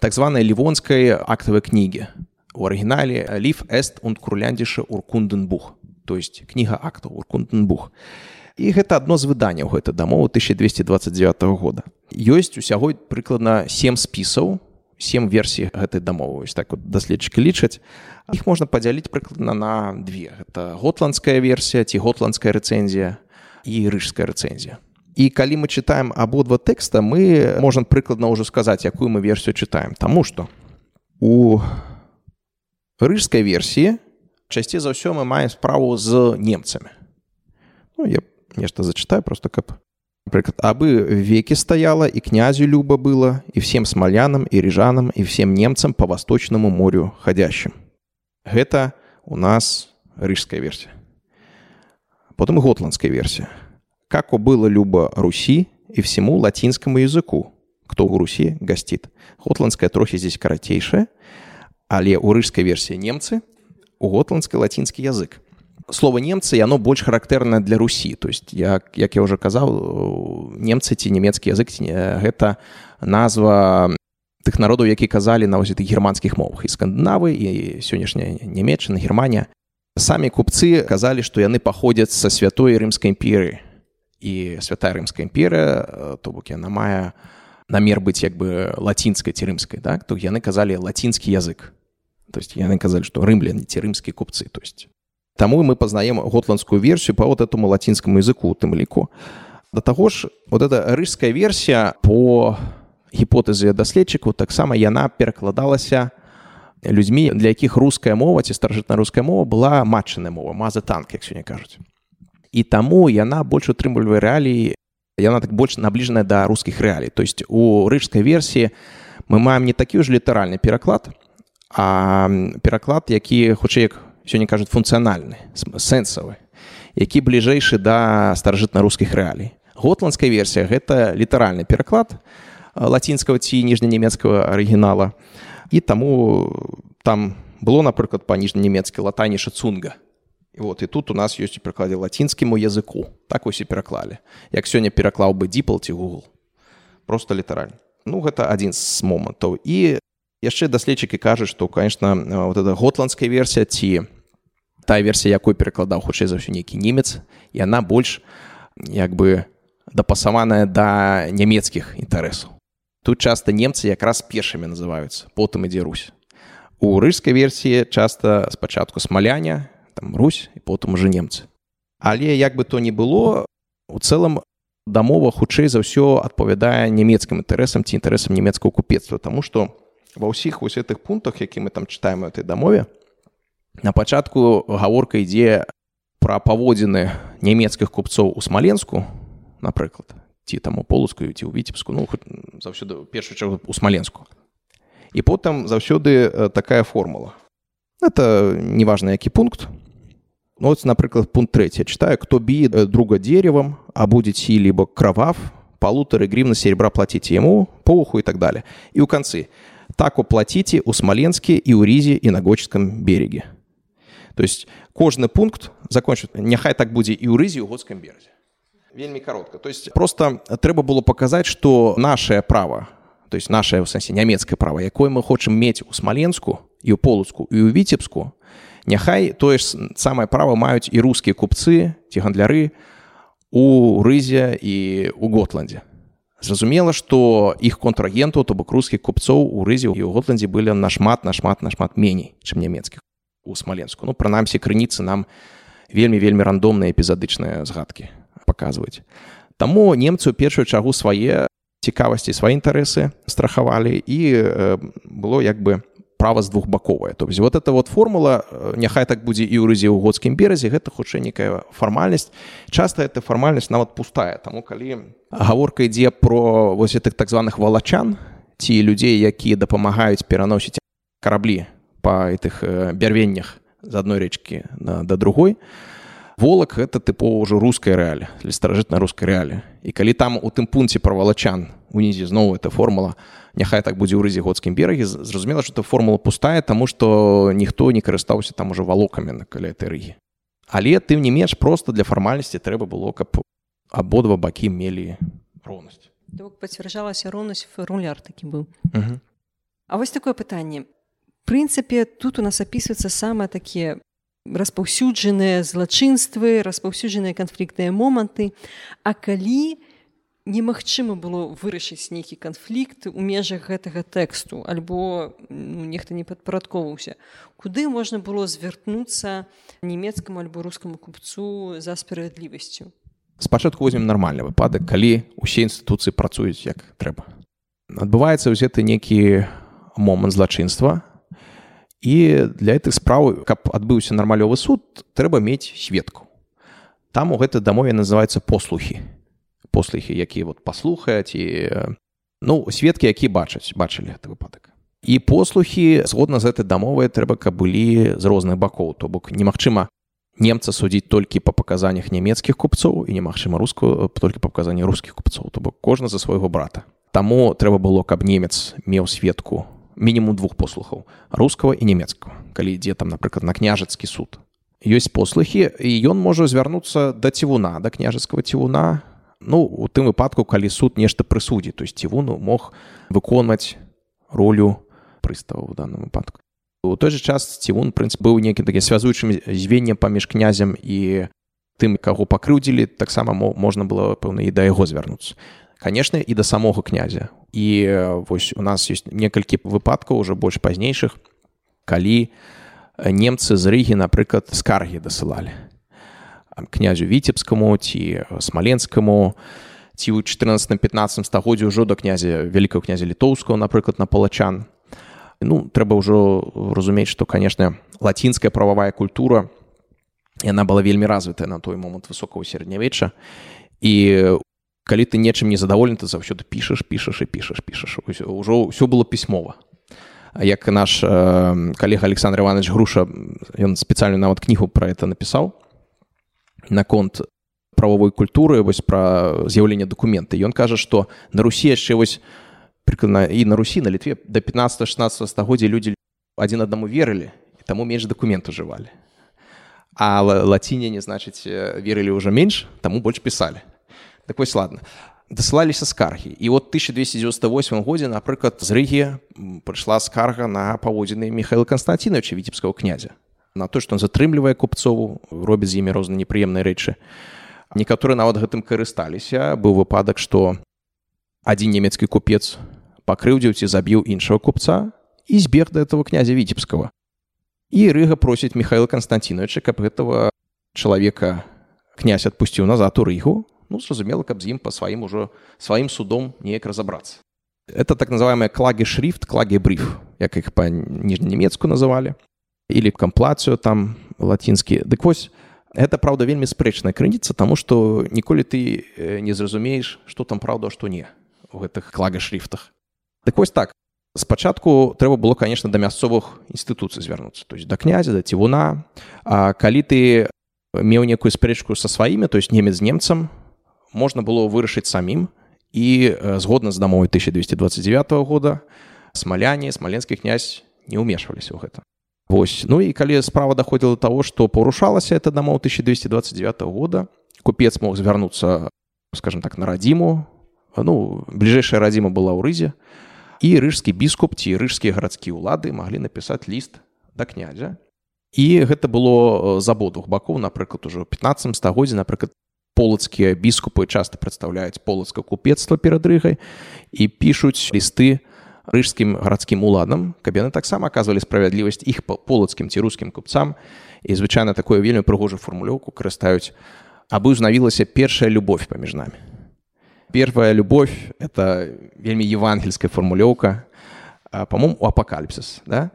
S2: так званай лівонскай актавай кнігі. У арыгінале ліф эст und курляндзіша уркунденбух то есть кніга акта уркунденбух і гэта адно з выданняў гэта дамову 1229 года. Ёсць усяго прыкладна сем спісаў у сем версій гэтай дамовы. Так вот даследчыкі лічаць. Іх можна падзяліць прыкладна на две. Гэта готландская версія ці готландская рэцэнзія і рыжская рэцэнзія. І калі мы чытаем абодва тэкста мы можам прыкладна ўжо сказаць якую мы версію чытаем. Таму што у рыжскай версіі часцей за ўсё мы маем справу з немцамі. Ну, я нешта зачытаю просто каб Например, абы веки стояла, и князю любо было, и всем смолянам, и рижанам, и всем немцам по Восточному морю ходящим. Это у нас рижская версия. Потом готландская версия. Как было любо Руси и всему латинскому языку, кто у Руси гостит. Готландская трохи здесь коротейшая, але у рижской версии немцы, у готландской латинский язык слово немцы яно больш характэрна для Русі то есть як, як я уже казаў немцы ці нямецкі язык гэта назва тых народаў які казалі на вось германскіх мовах. І скандынавы і сённяшняя нямецчына германія самі купцы казалі што яны паходзяць са святой рымскай імперыі. І святая рымская імперыя то бок яна мае намер быць як бы лацінскай ці рымскай так то яны казалі лацінскі язык. То есть яны казалі што рымляне ці рымскія купцы. То есть Таму мы пазнаем готландскую версію па вот этому лацінскаму языку тым ліку. Да таго ж вот эта рыжская версія по гіпотэзе даследчыкаў таксама яна перакладалася людзьмі, для якіх руская мова ці старажытна-руская мова была матчаная мова, маза танк, як сёння кажуць. І таму яна больш утрымлівае рэаліі, яна так больш набліжаная да рускіх рэалій. То есть у рыжскай версіі мы маем не такі ж літаральны пераклад, а пераклад, які хутчэй як сёння кажуць функцыянальны сэнсавы які бліжэйшы да старажытна-рускіх рэалій готландская версія гэта літаральны пераклад лацінскага ці ніжнянямецкага арыгінала і таму там было напрыклад па ніжнянямецкі латаніша цунга і вот і тут у нас ёсць у перакладзе лацінскіму языку. Так вось і пераклалі як сёння пераклаў бы дипл ці google просто літаральна ну гэта адзін з момантаў і яшчэ даследчыкі кажуць што конечно вот эта готландская версія ці тая версія якой перакладаў хутчэй за ўсё нейкі немец і она больш як бы дапасаваная да нямецкіх інтарэсаў. Тут часта немцы якраз першымі называюцца потым ідзе русь. У рыжскай версіі часта спачатку смаляня там русь і потым уже немцы. Але як бы то не было у цэлым дамова хутчэй за ўсё адпавядае нямецкім інтарэсам ці інтарэсам нямецкага купецтва Таму што ва ўсіх вось гэтых пунктах які мы там чытаем этой дамове на пачатку гаворка ідзе пра паводзіны нямецкіх купцоў у смаленску напрыклад ці там у полускую ці ў віцебску ну заўсёды першую чаргу у смаленску. І потым заўсёды такая формула. Это неважно які пункт. Ну, вот, напрыклад пункт 3 читаю кто бит э, друга деревом а будет си либо кровав полуторы гривны серебра платите ему по уху и так далее. И у концы так уплатите у смоленске и у ризе и на гоческом береге. То есть кожный пункт закончит няхай так будет и у рызе у годском березе. Вельмі коротко. То есть просто трэба было показать что наше право то есть наше в сэнсе нямецкае право якое мы хочам мець у смаленску і у полуцку і у віцебску Няхай тое ж самае права маюць і рускія купцы ці гандляры у рызе і у Готландзе. Зразумела, што іх контрагентаў, то бок рускіх купцоў у рызе і ў Готландзе былі нашмат нашмат нашмат меней, чым нямецкіх у смаленску. Ну прынамсі крыніцы нам вельмі вельмі рандомныя эпізадычныя згадкі паказваюць. Таму немцы ў першую чаргу свае цікавасці свае інтарэсы страхавалі і э, было як бы права з двухбаковая то есть вот эта вот формула э, няхай так будзе і ў рызе ў годскім беразе гэта хутчэй некая фармальнасць. Часто эта фармальнасць нават пустая таму калі гаворка ідзе про вось гэтых так званых валачан ці людзей якія дапамагаюць пераносіць караблі па гэтых э, бярвеннях з адной рэчкі да, другой волак гэта тыпова ўжо руская рэаль для старажытна рускай рэалі і калі там у тым пункце про валачан унізе зноў эта формула няхай так будзе ў рызігодскім берагі. Зразумела эта формула пустая тому что ніхто не карыстаўся там уже валокамі на каля этой рыгі. Але тым не менш просто для фармальнасці трэба было каб абодва бакі мелі роўнасць.
S1: Пацвярджалася роўнасць руляр такі быў. А вось такое пытанне. Прынцыпе тут у нас опісваюцца самыя такія распаўсюджаныя злачынствы распаўсюджаныя канфліктныя моманты. А калі не немагчыма было вырашыць нейкі канфлікт у межах гэтага тэксту альбо ну, нехта не падпарадковаўся куды можна было звярнуцца нямецкаму альбо рускаму купцу за справядлівасцю?
S2: Спачатку возьмем нармальны выпадак калі усе інстытуцыі працуюць як трэба. Адбываецца ўзеты некі момант злачынства і для гэтых спраў каб адбыўся нармалёвы суд трэба мець сведку. Там у гэтай дамове называется послухі послухі які вот паслухаць і ну сведкі які бачаць бачылі гэты выпадак. І послухі згодна з гэтай дамовай трэба каб былі з розных бакоў. То бок немагчыма немца судзіць толькі па паказаннях нямецкіх купцоў і немагчыма руску толькі па паказанні рускіх купцоў. То бок кожны за свайго брата. Таму трэба было каб немец меў сведку мінімум двух послухаў рускага і нямецкага калі ідзе там напрыклад на княжацкі суд. Ёсць послухі і ён можа звярнуцца да цівуна да княжацкага цівуна ну у тым выпадку калі суд нешта прысудзі то есть цівуну мог выконваць ролю прыстава у данном выпадку. У той же час цівун прынцып быў нейкім такі связуючым звеннем паміж князем і тым каго пакрыўдзілі таксама можна было пэўна і да яго звярнуцца канешне і да самога князя. І вось у нас ёсць некалькі выпадкаў уже больш пазнейшых калі немцы з рыгі напрыклад скаргі дасылалі. Князю віцебскаму ці смаленскаму ці ў 14-15 стагоддзі ўжо да князя вялікага князя літоўскага напрыклад на палачан. Ну трэба ўжо разумець што канешне лацінская прававая культура яна была вельмі развітая на той момант высокого сярэднявечча. І калі ты нечым не задаволены ты заўсёды пішаш пішаш і пішаш пішаш ўжо ўсё было пісьмова як наш э, калега александр иванович груша ён спецыяльную нават кнігу про это напісаў наконт правовой культуры вось пра з'яўленне дакумента ён кажа што на русі яшчэ вось прыкладна і на русі на літве да 15 16 стагоддзя людзі адзін аднаму верылі і таму менш дакумент ужывалі а лаціне не значыць верылі ўжо менш таму больш пісалі так вось ладно дасылаліся скаргі. І вот 1298 годзе напрыклад з рыгі прыйшла скарга на паводзіны михаила константиновича віцебского князя на то что он затрымлівае купцову робіць з імі розна непрыемныя рэчы. Некаторыя нават гэтым карысталіся. Быў выпадак што адзін нямецкі купец пакрыўдзіў ці забіў іншого купца і збег да этого князя віцебского і рыга просіць михаила константиновича каб гэтага чалавека князь адпусціў назад у рыгу ну зразумела каб з ім па сваім ужо сваім судом неяк разабрацца это так называемая клагі шрифт клагі бриф. Як іх па ніжненемецку называлі или камплацыю там лацінскі дык вось это праўда вельмі спрэчная крыніца таму што ніколі ты не зразумееш што там праўда што не у гэтых клага шрифтах. Дык вось так. Спачатку трэба было конечно да мясцовых інстытуцый звярнуцца то есть да князя да цівуна А калі ты меў некую спрэчку са сваімі то есть немец немцам можна было вырашыць самім і згодна з дамовай 1229 года смаляне смаленскі князь не ўмешваліся ў гэта Вось. Ну і калі справа даходзіла да таго што парушалася это дамоў 1229 года купец мог звярнуцца скажем так на радзіму ну бліжэйшая радзіма была ў рызе і рыжскі біскуп ці рыжскія гарадскія ўлады маглі напісаць ліст да князя. І гэта было з абодвух бакоў напрыклад ужо 15 стагоддзя напрыклад полацкія біскупы часта прадстаўляюць полацка купецтва перад рыгай і пішуць лісты рыжскім гарадскім уладам каб яны таксама аказвалі справядлівасць іх па полацкім ці рускім купцам. І звычайна такое вельмі прыгожую фармулёўку карыстаюць абы ўзнавілася першая любовь паміж намі. Первая любовь это вельмі евангельская формулёўка по-моему у апокаліпсис да?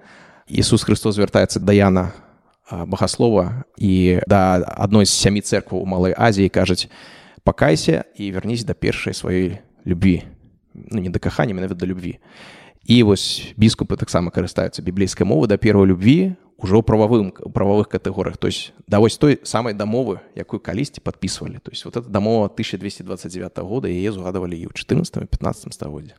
S2: Иисус Христос звяртаецца да Яна багаслова і да адной з сямі церкваў у малой Азіі кажуць пакайся і вярнісь да першай сваёй любві ну, не да кахання менавіта да любві і вось біскупы таксама карыстаюцца біблейскай мовы да первой любві ўжо прававым прававых катэгорыях то есть да вось той самай дамовы якую калісьці подписывалі то есть вот эта дамова 1229 года яе згадывалі і ў 14 15 стагоддзе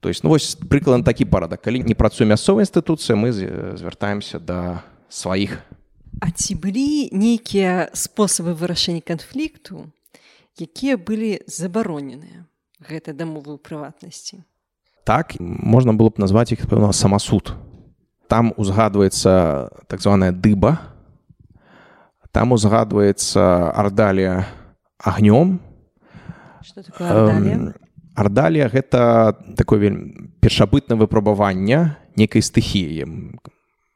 S2: то есть ну вось прыкладна такі парадак калі не працуе мясцовая інстытуцыя мы звяртаемся да сваіх
S1: А ці былі нейкія спосабы вырашэння канфлікту якія былі забароненыя гэтай дамовы ў прыватнасці?
S2: Так можна было б назваць іх пэўна самасуд. Там узгадваецца так званая дыба там узгадваецца ардалія агнём. Ардалія гэта такое вельмі першабытнае выпрабаванне некай стыхіі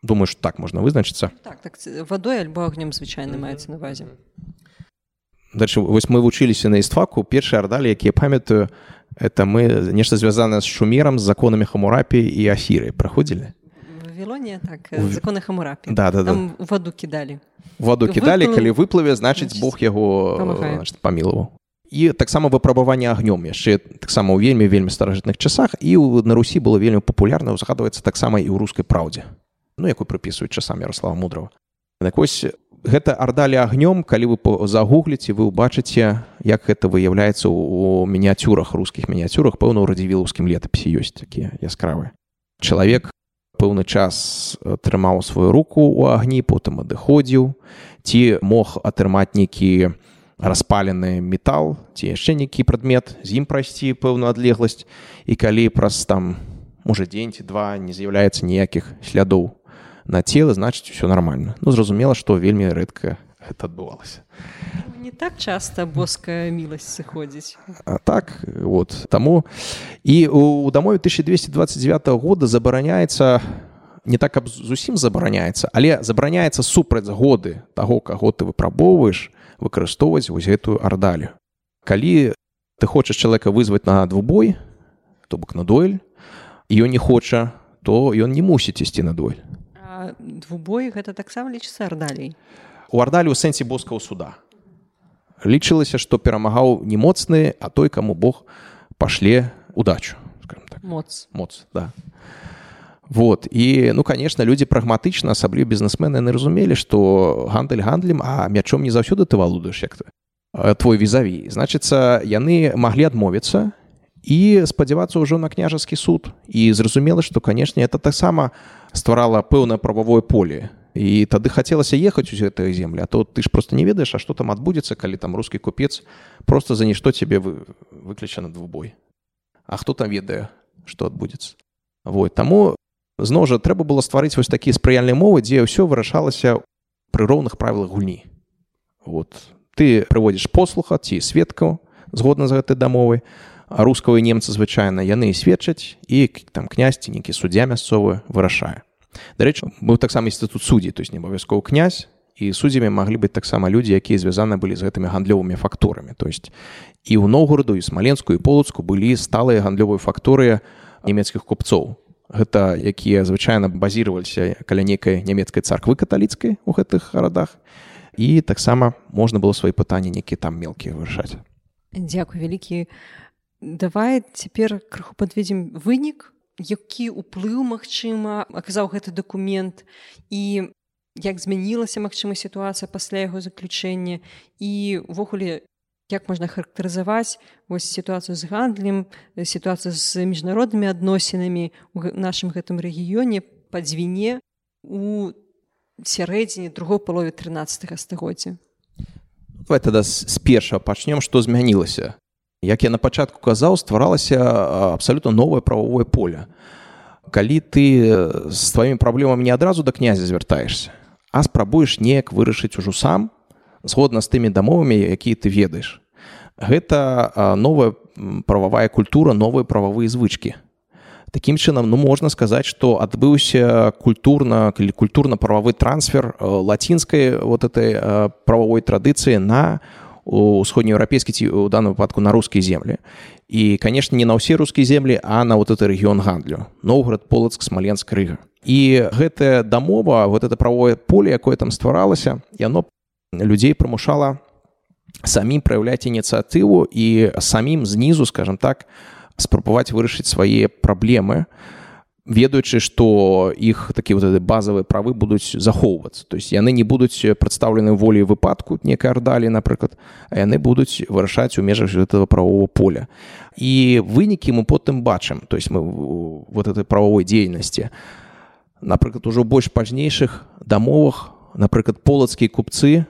S2: думаю что так можна вызначыцца
S1: так, так, вадой альбо агнём звычайна маецца навазе
S2: дальше вось мы вучыліся на істваку першыя ардалі якія памятаю это мы нешта звязана з шумерам з законамі хамурапі і афіры праходзілі
S1: Вавілоне так законы хамурапі
S2: да, да, да.
S1: ваду кідалі
S2: ваду кідалі калі выплыве значыць Бог яго памілаваў і таксама выпрабаванне агнём яшчэ таксама ў вельмі вельмі старажытных часах. І на русі было вельмі папулярна узгадваецца таксама і ў рускай праўдзе ну якую прыпісваюць часам ярослава мудрого. Так вось гэта ардалі агнём калі вы загугліце вы ўбачыце як гэта выяўляецца у мініяцюрах рускіх мініяцюрах пэўна ў радзівілаўскім летапісе ёсць такія яскравыя чалавек пэўны час атрымаў сваю руку ў агні потым адыходзіў. Ці мог атрымаць нейкі распалены метал ці яшчэ нейкі прадмет з ім прайсці пэўную адлегласць. І калі праз там можа дзень ці два не з'яўляецца ніякіх слядоў на цела значыць все нормально. Ну зразумела што вельмі рэдка это адбывалася
S1: не так часто боская міласць сыходзіць
S2: так вот таму і у дамове 1229 года забараняецца не так каб зусім забараняецца але забараняецца супраць годы таго каго ты выпрабоўваеш выкарыстоўваць вось гэтую ардалю. Калі ты хочаш чалавека вызваць на двубой то бок на дуэль ён не хоча то ён не мусіць ісці на дуэль
S1: двубой гэта таксама лічыцца ардалей.
S2: У ардалі ў сэнсе боскаго суда. Лічылася што перамагаў не моцны а той каму Бог пашле удачу
S1: так. моц.
S2: Моц да. Вот і ну конечно людзі прагматычна асабліва бізнесмены не разумелі што гандаль гандлем а мячом не заўсёды ты валудаеш як ты твой візаві. Значыцца яны маглі адмовіцца і спадзявацца ўжо на княжаскі суд. І зразумела што канешне это таксама стварала пэўнае прававое поле. І тады хацелася ехаць у гэтыя землі а то ты ж просто не ведаеш а что там адбудзецца калі там рускі купец просто за нішто цябе вы выключана двубой. А хто там ведае что адбудзецца. Вот таму зноў жа трэба было стварыць вось такія спрыяльныя мовы дзе ўсё вырашалася пры роўных правілах гульні. Вот. Ты прыводзіш послуха ці сведкаў згодна з гэтай дамовай рускавыя немцы звычайна яны сведчаць і там князьці нейкі суддзя мясцовы вырашае. Дарэчы быў таксама інстытут суддзі то есть не абавязковы князь і суддзямі маглі быць таксама людзі якія звязаны былі з гэтымі гандлёвымі факторамі то есть і ў новгороду і смаленскую і полацку былі сталыя гандлёвыя факторы нямецкіх купцоў. Гэта якія звычайна базіраваліся каля нейкай нямецкай царквы каталіцкай у гэтых гарадах. І таксама можна было свае пытанні нейкія там мелкія вырашаць.
S1: Дзякуй вялікі давай цяпер крыху подведзем вынік які ўплыў магчыма аказаў гэты дакумент і як змянілася магчыма сітуацыя пасля яго заключэння. І увогуле як можна характарызаваць вось сітуацыю з гандлем сітуацыя з міжнароднымі адносінамі у нашым гэтым рэгіёне па дзвіне у сярэдзіне другой палове 13 стагоддзя.
S2: Давай тогда з першага пачнем што змянілася як я на пачатку казаў стваралася абсалютна новае прававое поле. Калі ты з тваімі праблемамі не адразу да князя звяртаешся а спрабуеш неяк вырашыць ужо сам згодна з тымі дамовамі якія ты ведаеш. Гэта новая прававая культура новыя прававыя звычкі. Такім чынам ну можна сказаць што адбыўся культурна калі культурна-прававы трансфер лацінскай вот этой прававой традыцыі на у усходнееўрапейскі ці у данном выпадку на рускія землі і конечно не на ўсе рускія землі а на вот это рэгіён гандлю. Новгород полацк смаленск рыга. І гэтая дамова вот это правое поле якое там стваралася яно людзей прымушала самім праяўляць ініцыятыву і самім знізу скажем так спрабаваць вырашыць свае праблемы у ведаючы што іх такі вот базавыя правы будуць захоўвацца. То есть яны не будуць прадстаўлены волей выпадку некай ардалі напрыклад яны будуць вырашаць у межах гэтага правового поля. І вынікі мы потым бачым. То есть мы вот этой правовой дзейнасці. Напрыклад ужо больш пазнейшых дамовах напрыклад полацкія купцы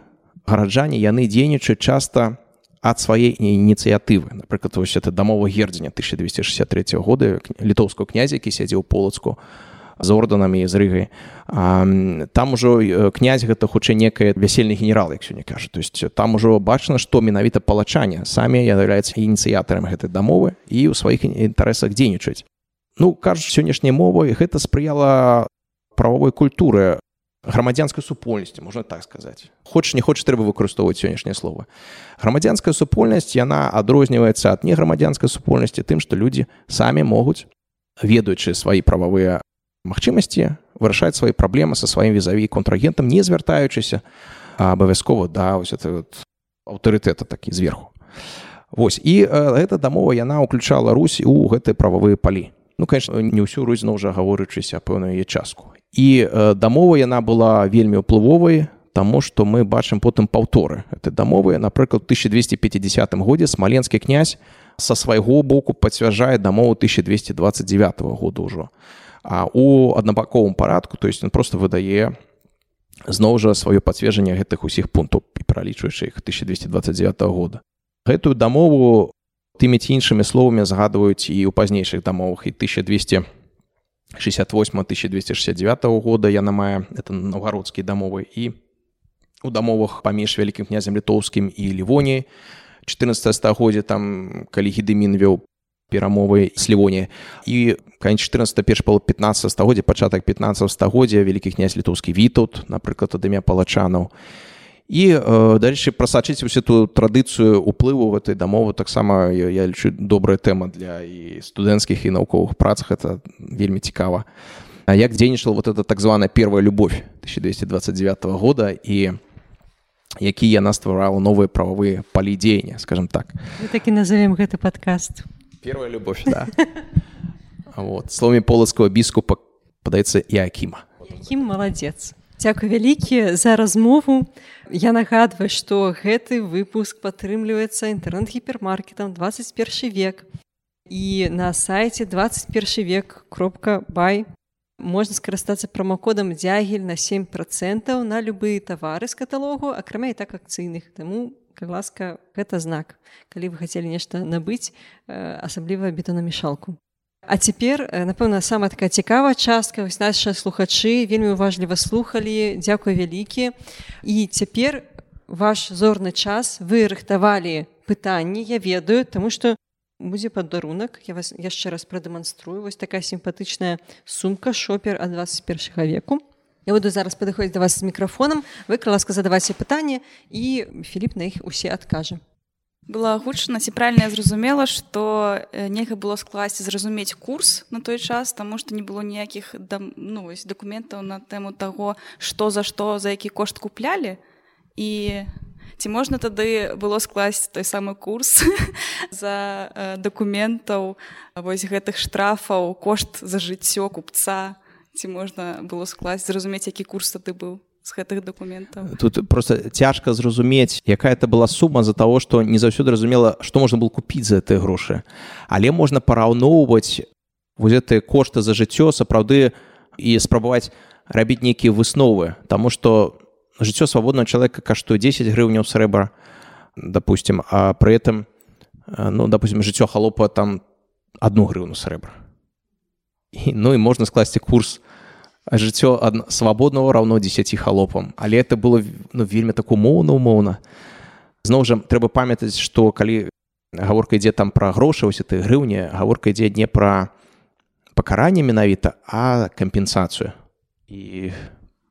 S2: гараджане яны дзейнічаюць часта у ад сваей ініцыятывы напрыклад вось это дамова гердзеня 1263 года літоўского князя які сядзеў полацку з ордэнамі з рыгай там ужо князь гэта хутчэй некае вясельны генерал як сёння кажа. То есть там ужо бачна што менавіта палачане самі являюцца ініцыятарам гэтай дамовы і ў сваіх інтарэсах дзейнічаць ну кажуць сённяшняй мовай гэта спрыяла правовой культуры грамадзянскай супольнасці можна так сказаць хочаш не хочаш трэба выкарыстоўваць сённяшняе слово. Грамадзянская супольнасць яна адрозніваецца ад неграмадзянскай супольнасці тым што людзі самі могуць ведаючы свае прававыя магчымасці вырашаць свае праблемы са сваім візаві контрагентам не звяртаючыся абавязкова да вось это вот аўтарытэта такі зверху Вось і э, эта дамова яна ўключала Русь у гэтыя прававыя палі Ну конечно не ўсю русь зноў жа гаворычыся пэўную яе частку і э, дамова яна была вельмі ўплывовай таму што мы бачым потым паўторы этой дамовы напрыклад 1250 годзе смаленскі князь са свайго боку пацвярджае дамову 1229 года ўжо. А у аднабаковым парадку то есть он просто выдае зноў жа сваё пацверджанне гэтых усіх пунктаў і пралічваючы іх 1229 года. Гэтую дамову тымі ці іншымі словамі згадваюць і ў пазнейшых дамовах і 1200 68 1269 года яна мае это новгородскія дамовы і у дамовах паміж вялікім князем літоўскім і лівоніяй 14 стагоддзя там калі гідымін вёў перамовы с лівоні і кань 14 перш пал 15 стагоддзя пачатак 15 стагоддзя вялікі князь літоўскі вітут напрыклад адымя палачанаў і э, далейшы прасачыць усю ту традыцыю уплыву в этой дамовы таксама я, я лічу добрая тэма для і студэнцкіх і навуковых працах это вельмі цікава А як дзейнічала вот это так званая первая любовь 1229 года і які яна стварала новыя прававыя палі дзеяння скажем так.
S1: Такі назовем гэты подкаст.
S2: Первая любовь да. вот. Словамі полацкого біскупа падаецца якіма
S1: якім маладзец Дзякуй вялікі за размову. Я нагадваю, што гэты выпуск падтрымліваецца інтэрнэт-гіпермаркетам 21 век. І на сайце 21 век кропка бай. Можна скарыстацца прамакодам дзягель на 7 процентаў на любыя тавары з каталогу акрамя і так акцыйных. Таму как ласка гэта знак. Калі вы хацелі нешта набыць асабліва бетонамешалку А цяпер напэўна самая такая цікавая частка. Вось наша слухачы вельмі уважліва слухалі. Дзякуй вялікі. І цяпер ваш зорны час. Вы рыхтавалі пытанні я ведаю тому что будзе падарунак. Я вас яшчэ раз прадэманструю. Вось такая сімпатычная сумка шопер ад 21 веку. Я буду зараз падыходзіць да вас з мікрафонам выкра ласка задавайце пытанне і Філіп на іх усе адкажа
S3: была гучна ці правильно я зразумела что нельга было скласці зразумець курс на той час тому что не было ніякіх ну, документаў на тэму таго что за што за які кошт куплялі і ці можна тады было скласці той самы курс за э, дакументаў вось гэтых штрафаў кошт за жыццё купца. Ці можна было скласць зразумець які курс тады быў з гэтых дакументаў?
S2: Тут просто цяжка зразумець якая это была сума за того что не заўсёды разумела што можна было купіць за гэтыя грошы. Але можна параўноўваць вось гэтыя кошты за жыццё сапраўды і спрабаваць рабіць нейкія высновы. Таму что у жыццё свабодного человека каштуе 10 грыўняў срэбра допустим а при этом ну допустим жыццё халопа там одну грыўну срэбра. І, ну і можна скласці курс жыццё ад свабодного равно 10 халопам. Але это было ну, вельмі так умоўна умоўна. Зноў жа трэба памятаць что калі гаворка ідзе там пра грошы ось ты грыўня гаворка ідзе не пра пакаранне менавіта а кампенсацыю. І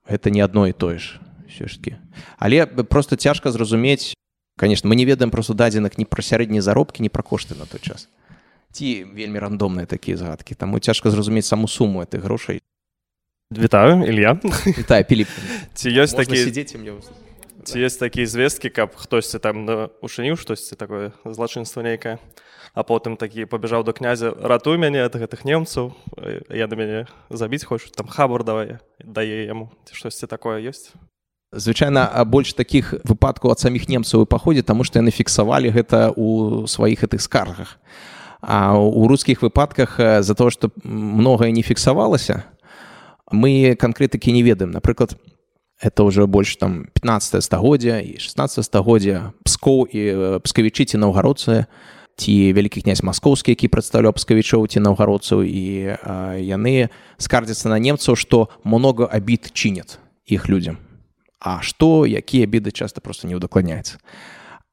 S2: гэта не адно і тое ж ўсё ж таки але просто цяжка зразумець конечно мы не ведаем просто дадзеных не пра сярэднія заробкі не пра кошты на той час. Ці вельмі рандомныя такія загадкі. Таму цяжка зразумець саму суму этой грошай
S4: вітаю Ілья
S2: вітаю піліп
S4: ці ёсць такі сидзеце мне ці ёсць такія звесткі каб хтосьці там ушаніў штосьці такое злачынства нейкае а потым такі пабежаў до князя ратуй мяне ад гэтых немцаў я да мяне забіць хочуць там хабар давай дае яму ці штосьці такое ёсць
S2: звычайна больш такіх выпадкаў ад саміх немцаў паходзе таму што яны фіксавалі гэта ў сваіх гэтых скаргах. А у рускіх выпадках за то што многае не фіксавалася мы канкрэтыкі не ведаем. Напрыклад это уже больш там 15 стагоддзя і 16 стагоддзя пскоў і пскавічы ці наўгародцы ці вялікі князь маскоўскі які прадстаўляў пскавічоў ці наўгародцаў і а, яны скардзяцца на немцаў што много абід чынят іх людзям а што якія біды часта просто не ўдакладняецца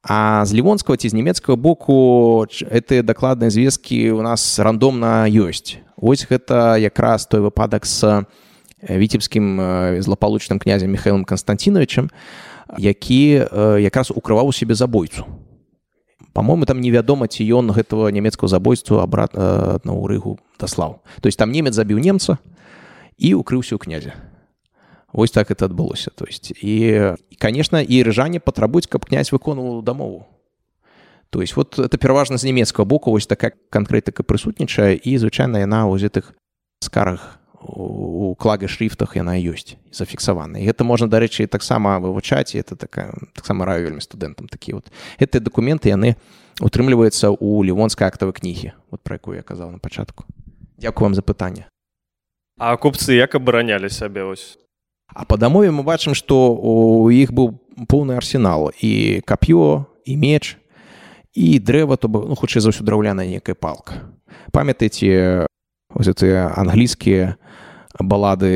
S2: а з лівонскага ці з нямецкага боку гэтыя дакладныя звесткі у нас рандомна ёсць ось гэта якраз той выпадак з віцебскім злаполучным князем михаилом константиновичем які якраз укрываў у сябе забойцу. По-моему там невядома ці ён гэтага нямецкого забойству абратна на рыгу даслаў. То есть там немец забіў немца і укрыўся ў князя. Вось так это адбылося. То есть і конечно і рыжане патрабуюць каб князь выконваў дамову. То есть вот это пераважна з нямецкага боку вось такая канкрэтыка прысутнічае і звычайна яна ў гэтых скарах у клаге шрифтах яна ёсць зафіксавана гэта можна дарэчы таксама вывучаць это такая таксама раю вельмі студэнтам такі вот. Гэтыя дакументы яны утрымліваюцца ў лівонскай актавай кнігі вот пра якую я казаў на пачатку Дякую вам за пытанне
S4: А купцы як абаранялі сябе ось?
S2: А па дамове мы бачым, што у іх быў поўны арсенал. І кап'ё і меч і дрэва то ну, хутчэй за ўсё драўляная некая палка. Памятаеце тыя англійскія балады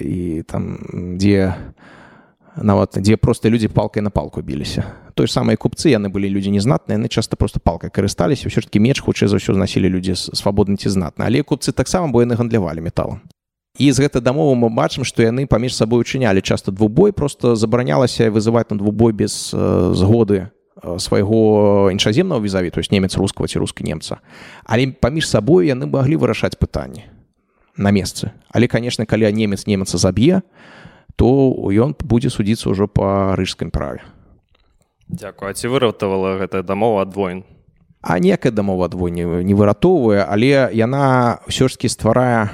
S2: і там дзе нават дзе проста людзі палкай на палку біліся. Той самыя купцы яны былі людзі незнатныя, яны часта проста палкай карысталіся, ўсё ж такі меч хутчэй за ўсё знасілі людзі свабодна ці знатна, але купцы таксама бо яны гандлявалі металам і з гэтай дамовы мы бачым што яны паміж сабой учынялі часта двубой просто забаранялася вызываць на двубой без э, згоды свайго іншаземнага візаві то есть немец рускага ці рускі немца. Але паміж сабой яны маглі вырашаць пытанні на месцы але конечно калі немец немца заб'е то ён будзе судзіцца ўжо па рыжскім праве.
S4: Дякую. Ці выратавала гэтая дамова ад войн?
S2: А некая дамова ад войны не выратоўвае. Але яна ўсё ж таки стварае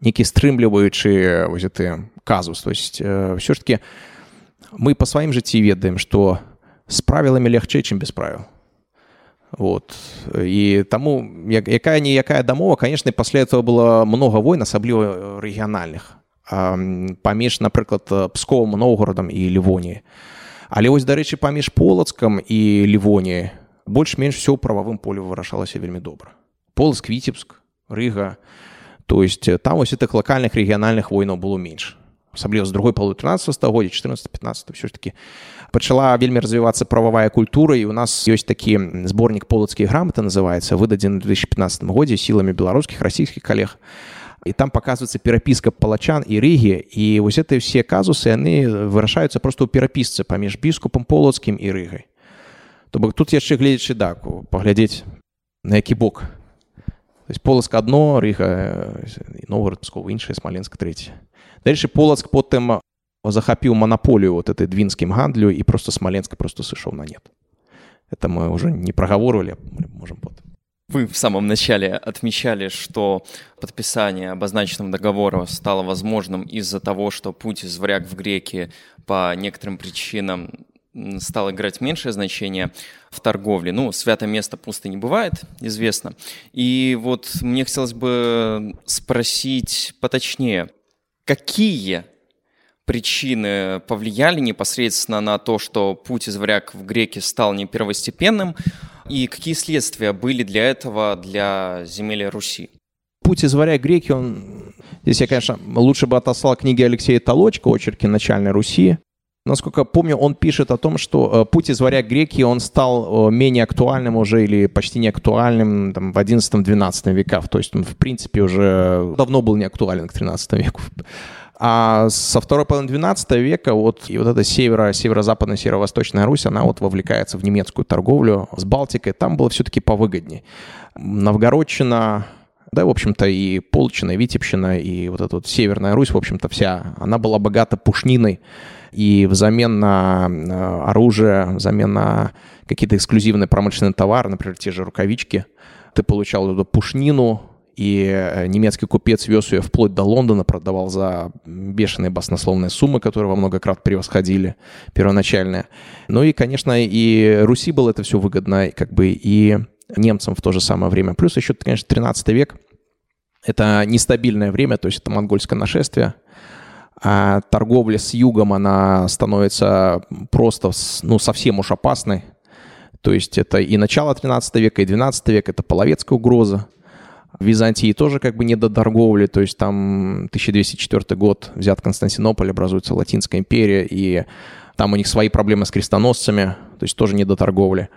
S2: нейкі стрымліваючы вось гэты казус. То есть ўсё ж таки мы па сваім жыцці ведаем што з правіламі лягчэй чым без правіл вот. І таму як, якая ніякая дамова конечно пасля этого было много войн асабліва рэгіянальных паміж напрыклад псковым новгородам і лівоніі але вось дарэчы паміж полацкам і лівоніі больш-менш все ў прававым полю вырашалася вельмі добра. Полацк віцебск рыга. То есть там вось этих лакальных рэгіянальных войнаў было менш асабліва з другой палу 13 стагоддзя 14 15 все ж таки пачала вельмі развівацца прававая культура і у нас ёсць такі зборнік полацкія граматы называется выдадзены 2015 годзе сіламі беларускіх расійскіх калег. І там показывается перапіска палачан і рыгі і вось это все казусы яны вырашаюцца просто ў перапісцы паміж біскупам полацкім і рыгай. То бок тут яшчэ гледзячы даку паглядзець на які бок. Полацка одно рыга новгород пскова іншае смаленск третье Дальше полацк потым захапіў манаполію вот этой двінскім гандлю і просто смоленска просто сышоў на нет это мы уже не проговорывали можем потом
S5: Вы в самом начале отмечали, что подписание обозначенного договора стало возможным из-за того, что путь из вряг в греки по некоторым причинам стал играть меньшее значение в торговле. Ну, святое место пусто не бывает, известно. И вот мне хотелось бы спросить поточнее, какие причины повлияли непосредственно на то, что путь из варяг в греки стал не первостепенным, и какие следствия были для этого для земель Руси?
S2: Путь из варяг греки, он... Здесь я, конечно, лучше бы отослал книги Алексея Толочка «Очерки начальной Руси». Насколько помню, он пишет о том, что э, путь из варяг греки, он стал э, менее актуальным уже или почти не актуальным там, в 11-12 веках. То есть он, в принципе, уже давно был не к 13 веку. А со второй половины 12 века вот, и вот эта северо, северо-западная, северо-восточная Русь, она вот вовлекается в немецкую торговлю с Балтикой. Там было все-таки повыгоднее. Новгородчина, да, в общем-то, и Полчина, и Витебщина, и вот эта вот Северная Русь, в общем-то, вся, она была богата пушниной, и взамен на оружие, взамен на какие-то эксклюзивные промышленные товары, например, те же рукавички, ты получал эту пушнину, и э, немецкий купец вез ее вплоть до Лондона, продавал за бешеные баснословные суммы, которые во много крат превосходили первоначальные. Ну и, конечно, и Руси было это все выгодно, как бы и немцам в то же самое время. Плюс еще, конечно, 13 век. Это нестабильное время, то есть это монгольское нашествие. А торговля с югом, она становится просто, ну, совсем уж опасной. То есть это и начало 13 века, и 12 век, это половецкая угроза. В Византии тоже как бы не до торговли, то есть там 1204 год взят Константинополь, образуется Латинская империя, и там у них свои проблемы с крестоносцами, то есть тоже не до торговли.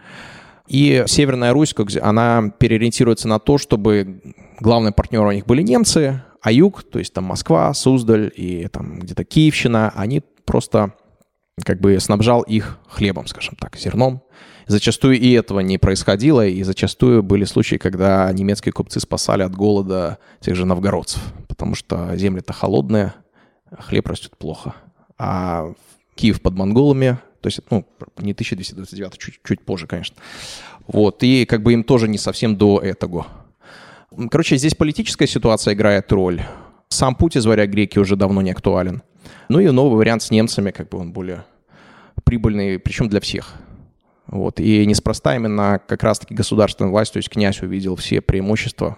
S2: И Северная Русь, она переориентируется на то, чтобы главные партнеры у них были немцы, а юг, то есть там Москва, Суздаль и там где-то Киевщина, они просто как бы снабжал их хлебом, скажем так, зерном, Зачастую и этого не происходило, и зачастую были случаи, когда немецкие купцы спасали от голода тех же новгородцев, потому что земли-то холодные, хлеб растет плохо. А Киев под монголами, то есть, ну, не 1229, чуть, чуть позже, конечно. Вот, и как бы им тоже не совсем до этого. Короче, здесь политическая ситуация играет роль. Сам путь из варяг греки уже давно не актуален. Ну и новый вариант с немцами, как бы он более прибыльный, причем для всех. Вот. И неспроста именно как раз-таки государственная власть, то есть князь увидел все преимущества,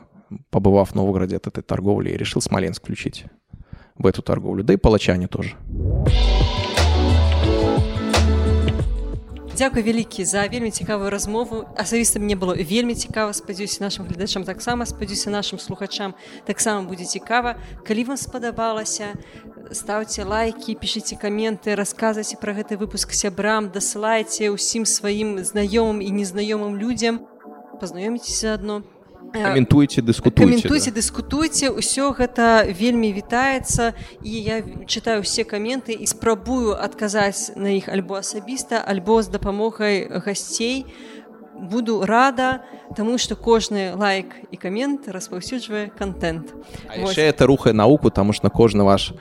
S2: побывав в Новгороде от этой торговли, и решил Смоленск включить в эту торговлю. Да и палачане тоже.
S1: Дякую вялікі за вельмі цікавую размову. Асабіста мне было вельмі цікава. Спадзяюся нашим гледачам таксама спадзяюся нашим слухачам таксама будзе цікава. Калі вам спадабалася ставце лайки пішыце каменты расказвайце пра гэты выпуск сябрам дасылайце ўсім сваім знаёмым і незнаёмым людзям пазнаёміцеся адно
S2: каментуйце дыскутуйце
S1: каментуйце да. дыскутуйце ўсё гэта вельмі вітаецца і я чытаю усе каменты і спрабую адказаць на іх альбо асабіста альбо з дапамогай гасцей буду рада таму што кожны лайк і камент распаўсюджвае контент.
S2: Это рухае науку таму ж на кожны ваш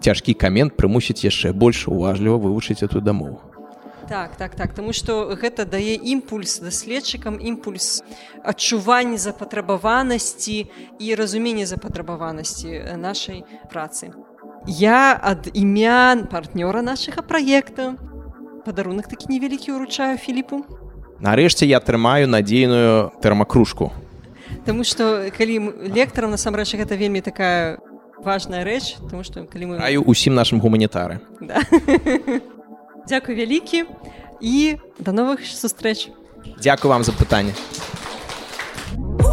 S2: цяжкі камент прымусіць яшчэ больш уважліва вывучыць эту дамову
S1: так так так Таму што гэта дае імпульс даследчыкам імпульс адчуванне запатрабаванасці і разуменне запатрабаванасці нашай працы я ад імян партнёра нашага праекта падарунак такі невялікі ўручаю філіпу
S2: Нарэшце я трымаю надзейную тэрмакружку.
S1: Таму што калі лектарам насамрэч гэта вельмі такая важная рэч, тому што калі мы
S2: раю ўсім нашым гуманітары.
S1: Да. дзякуй вялікі і да новых сустрэч
S2: дзякую вам за пытанне у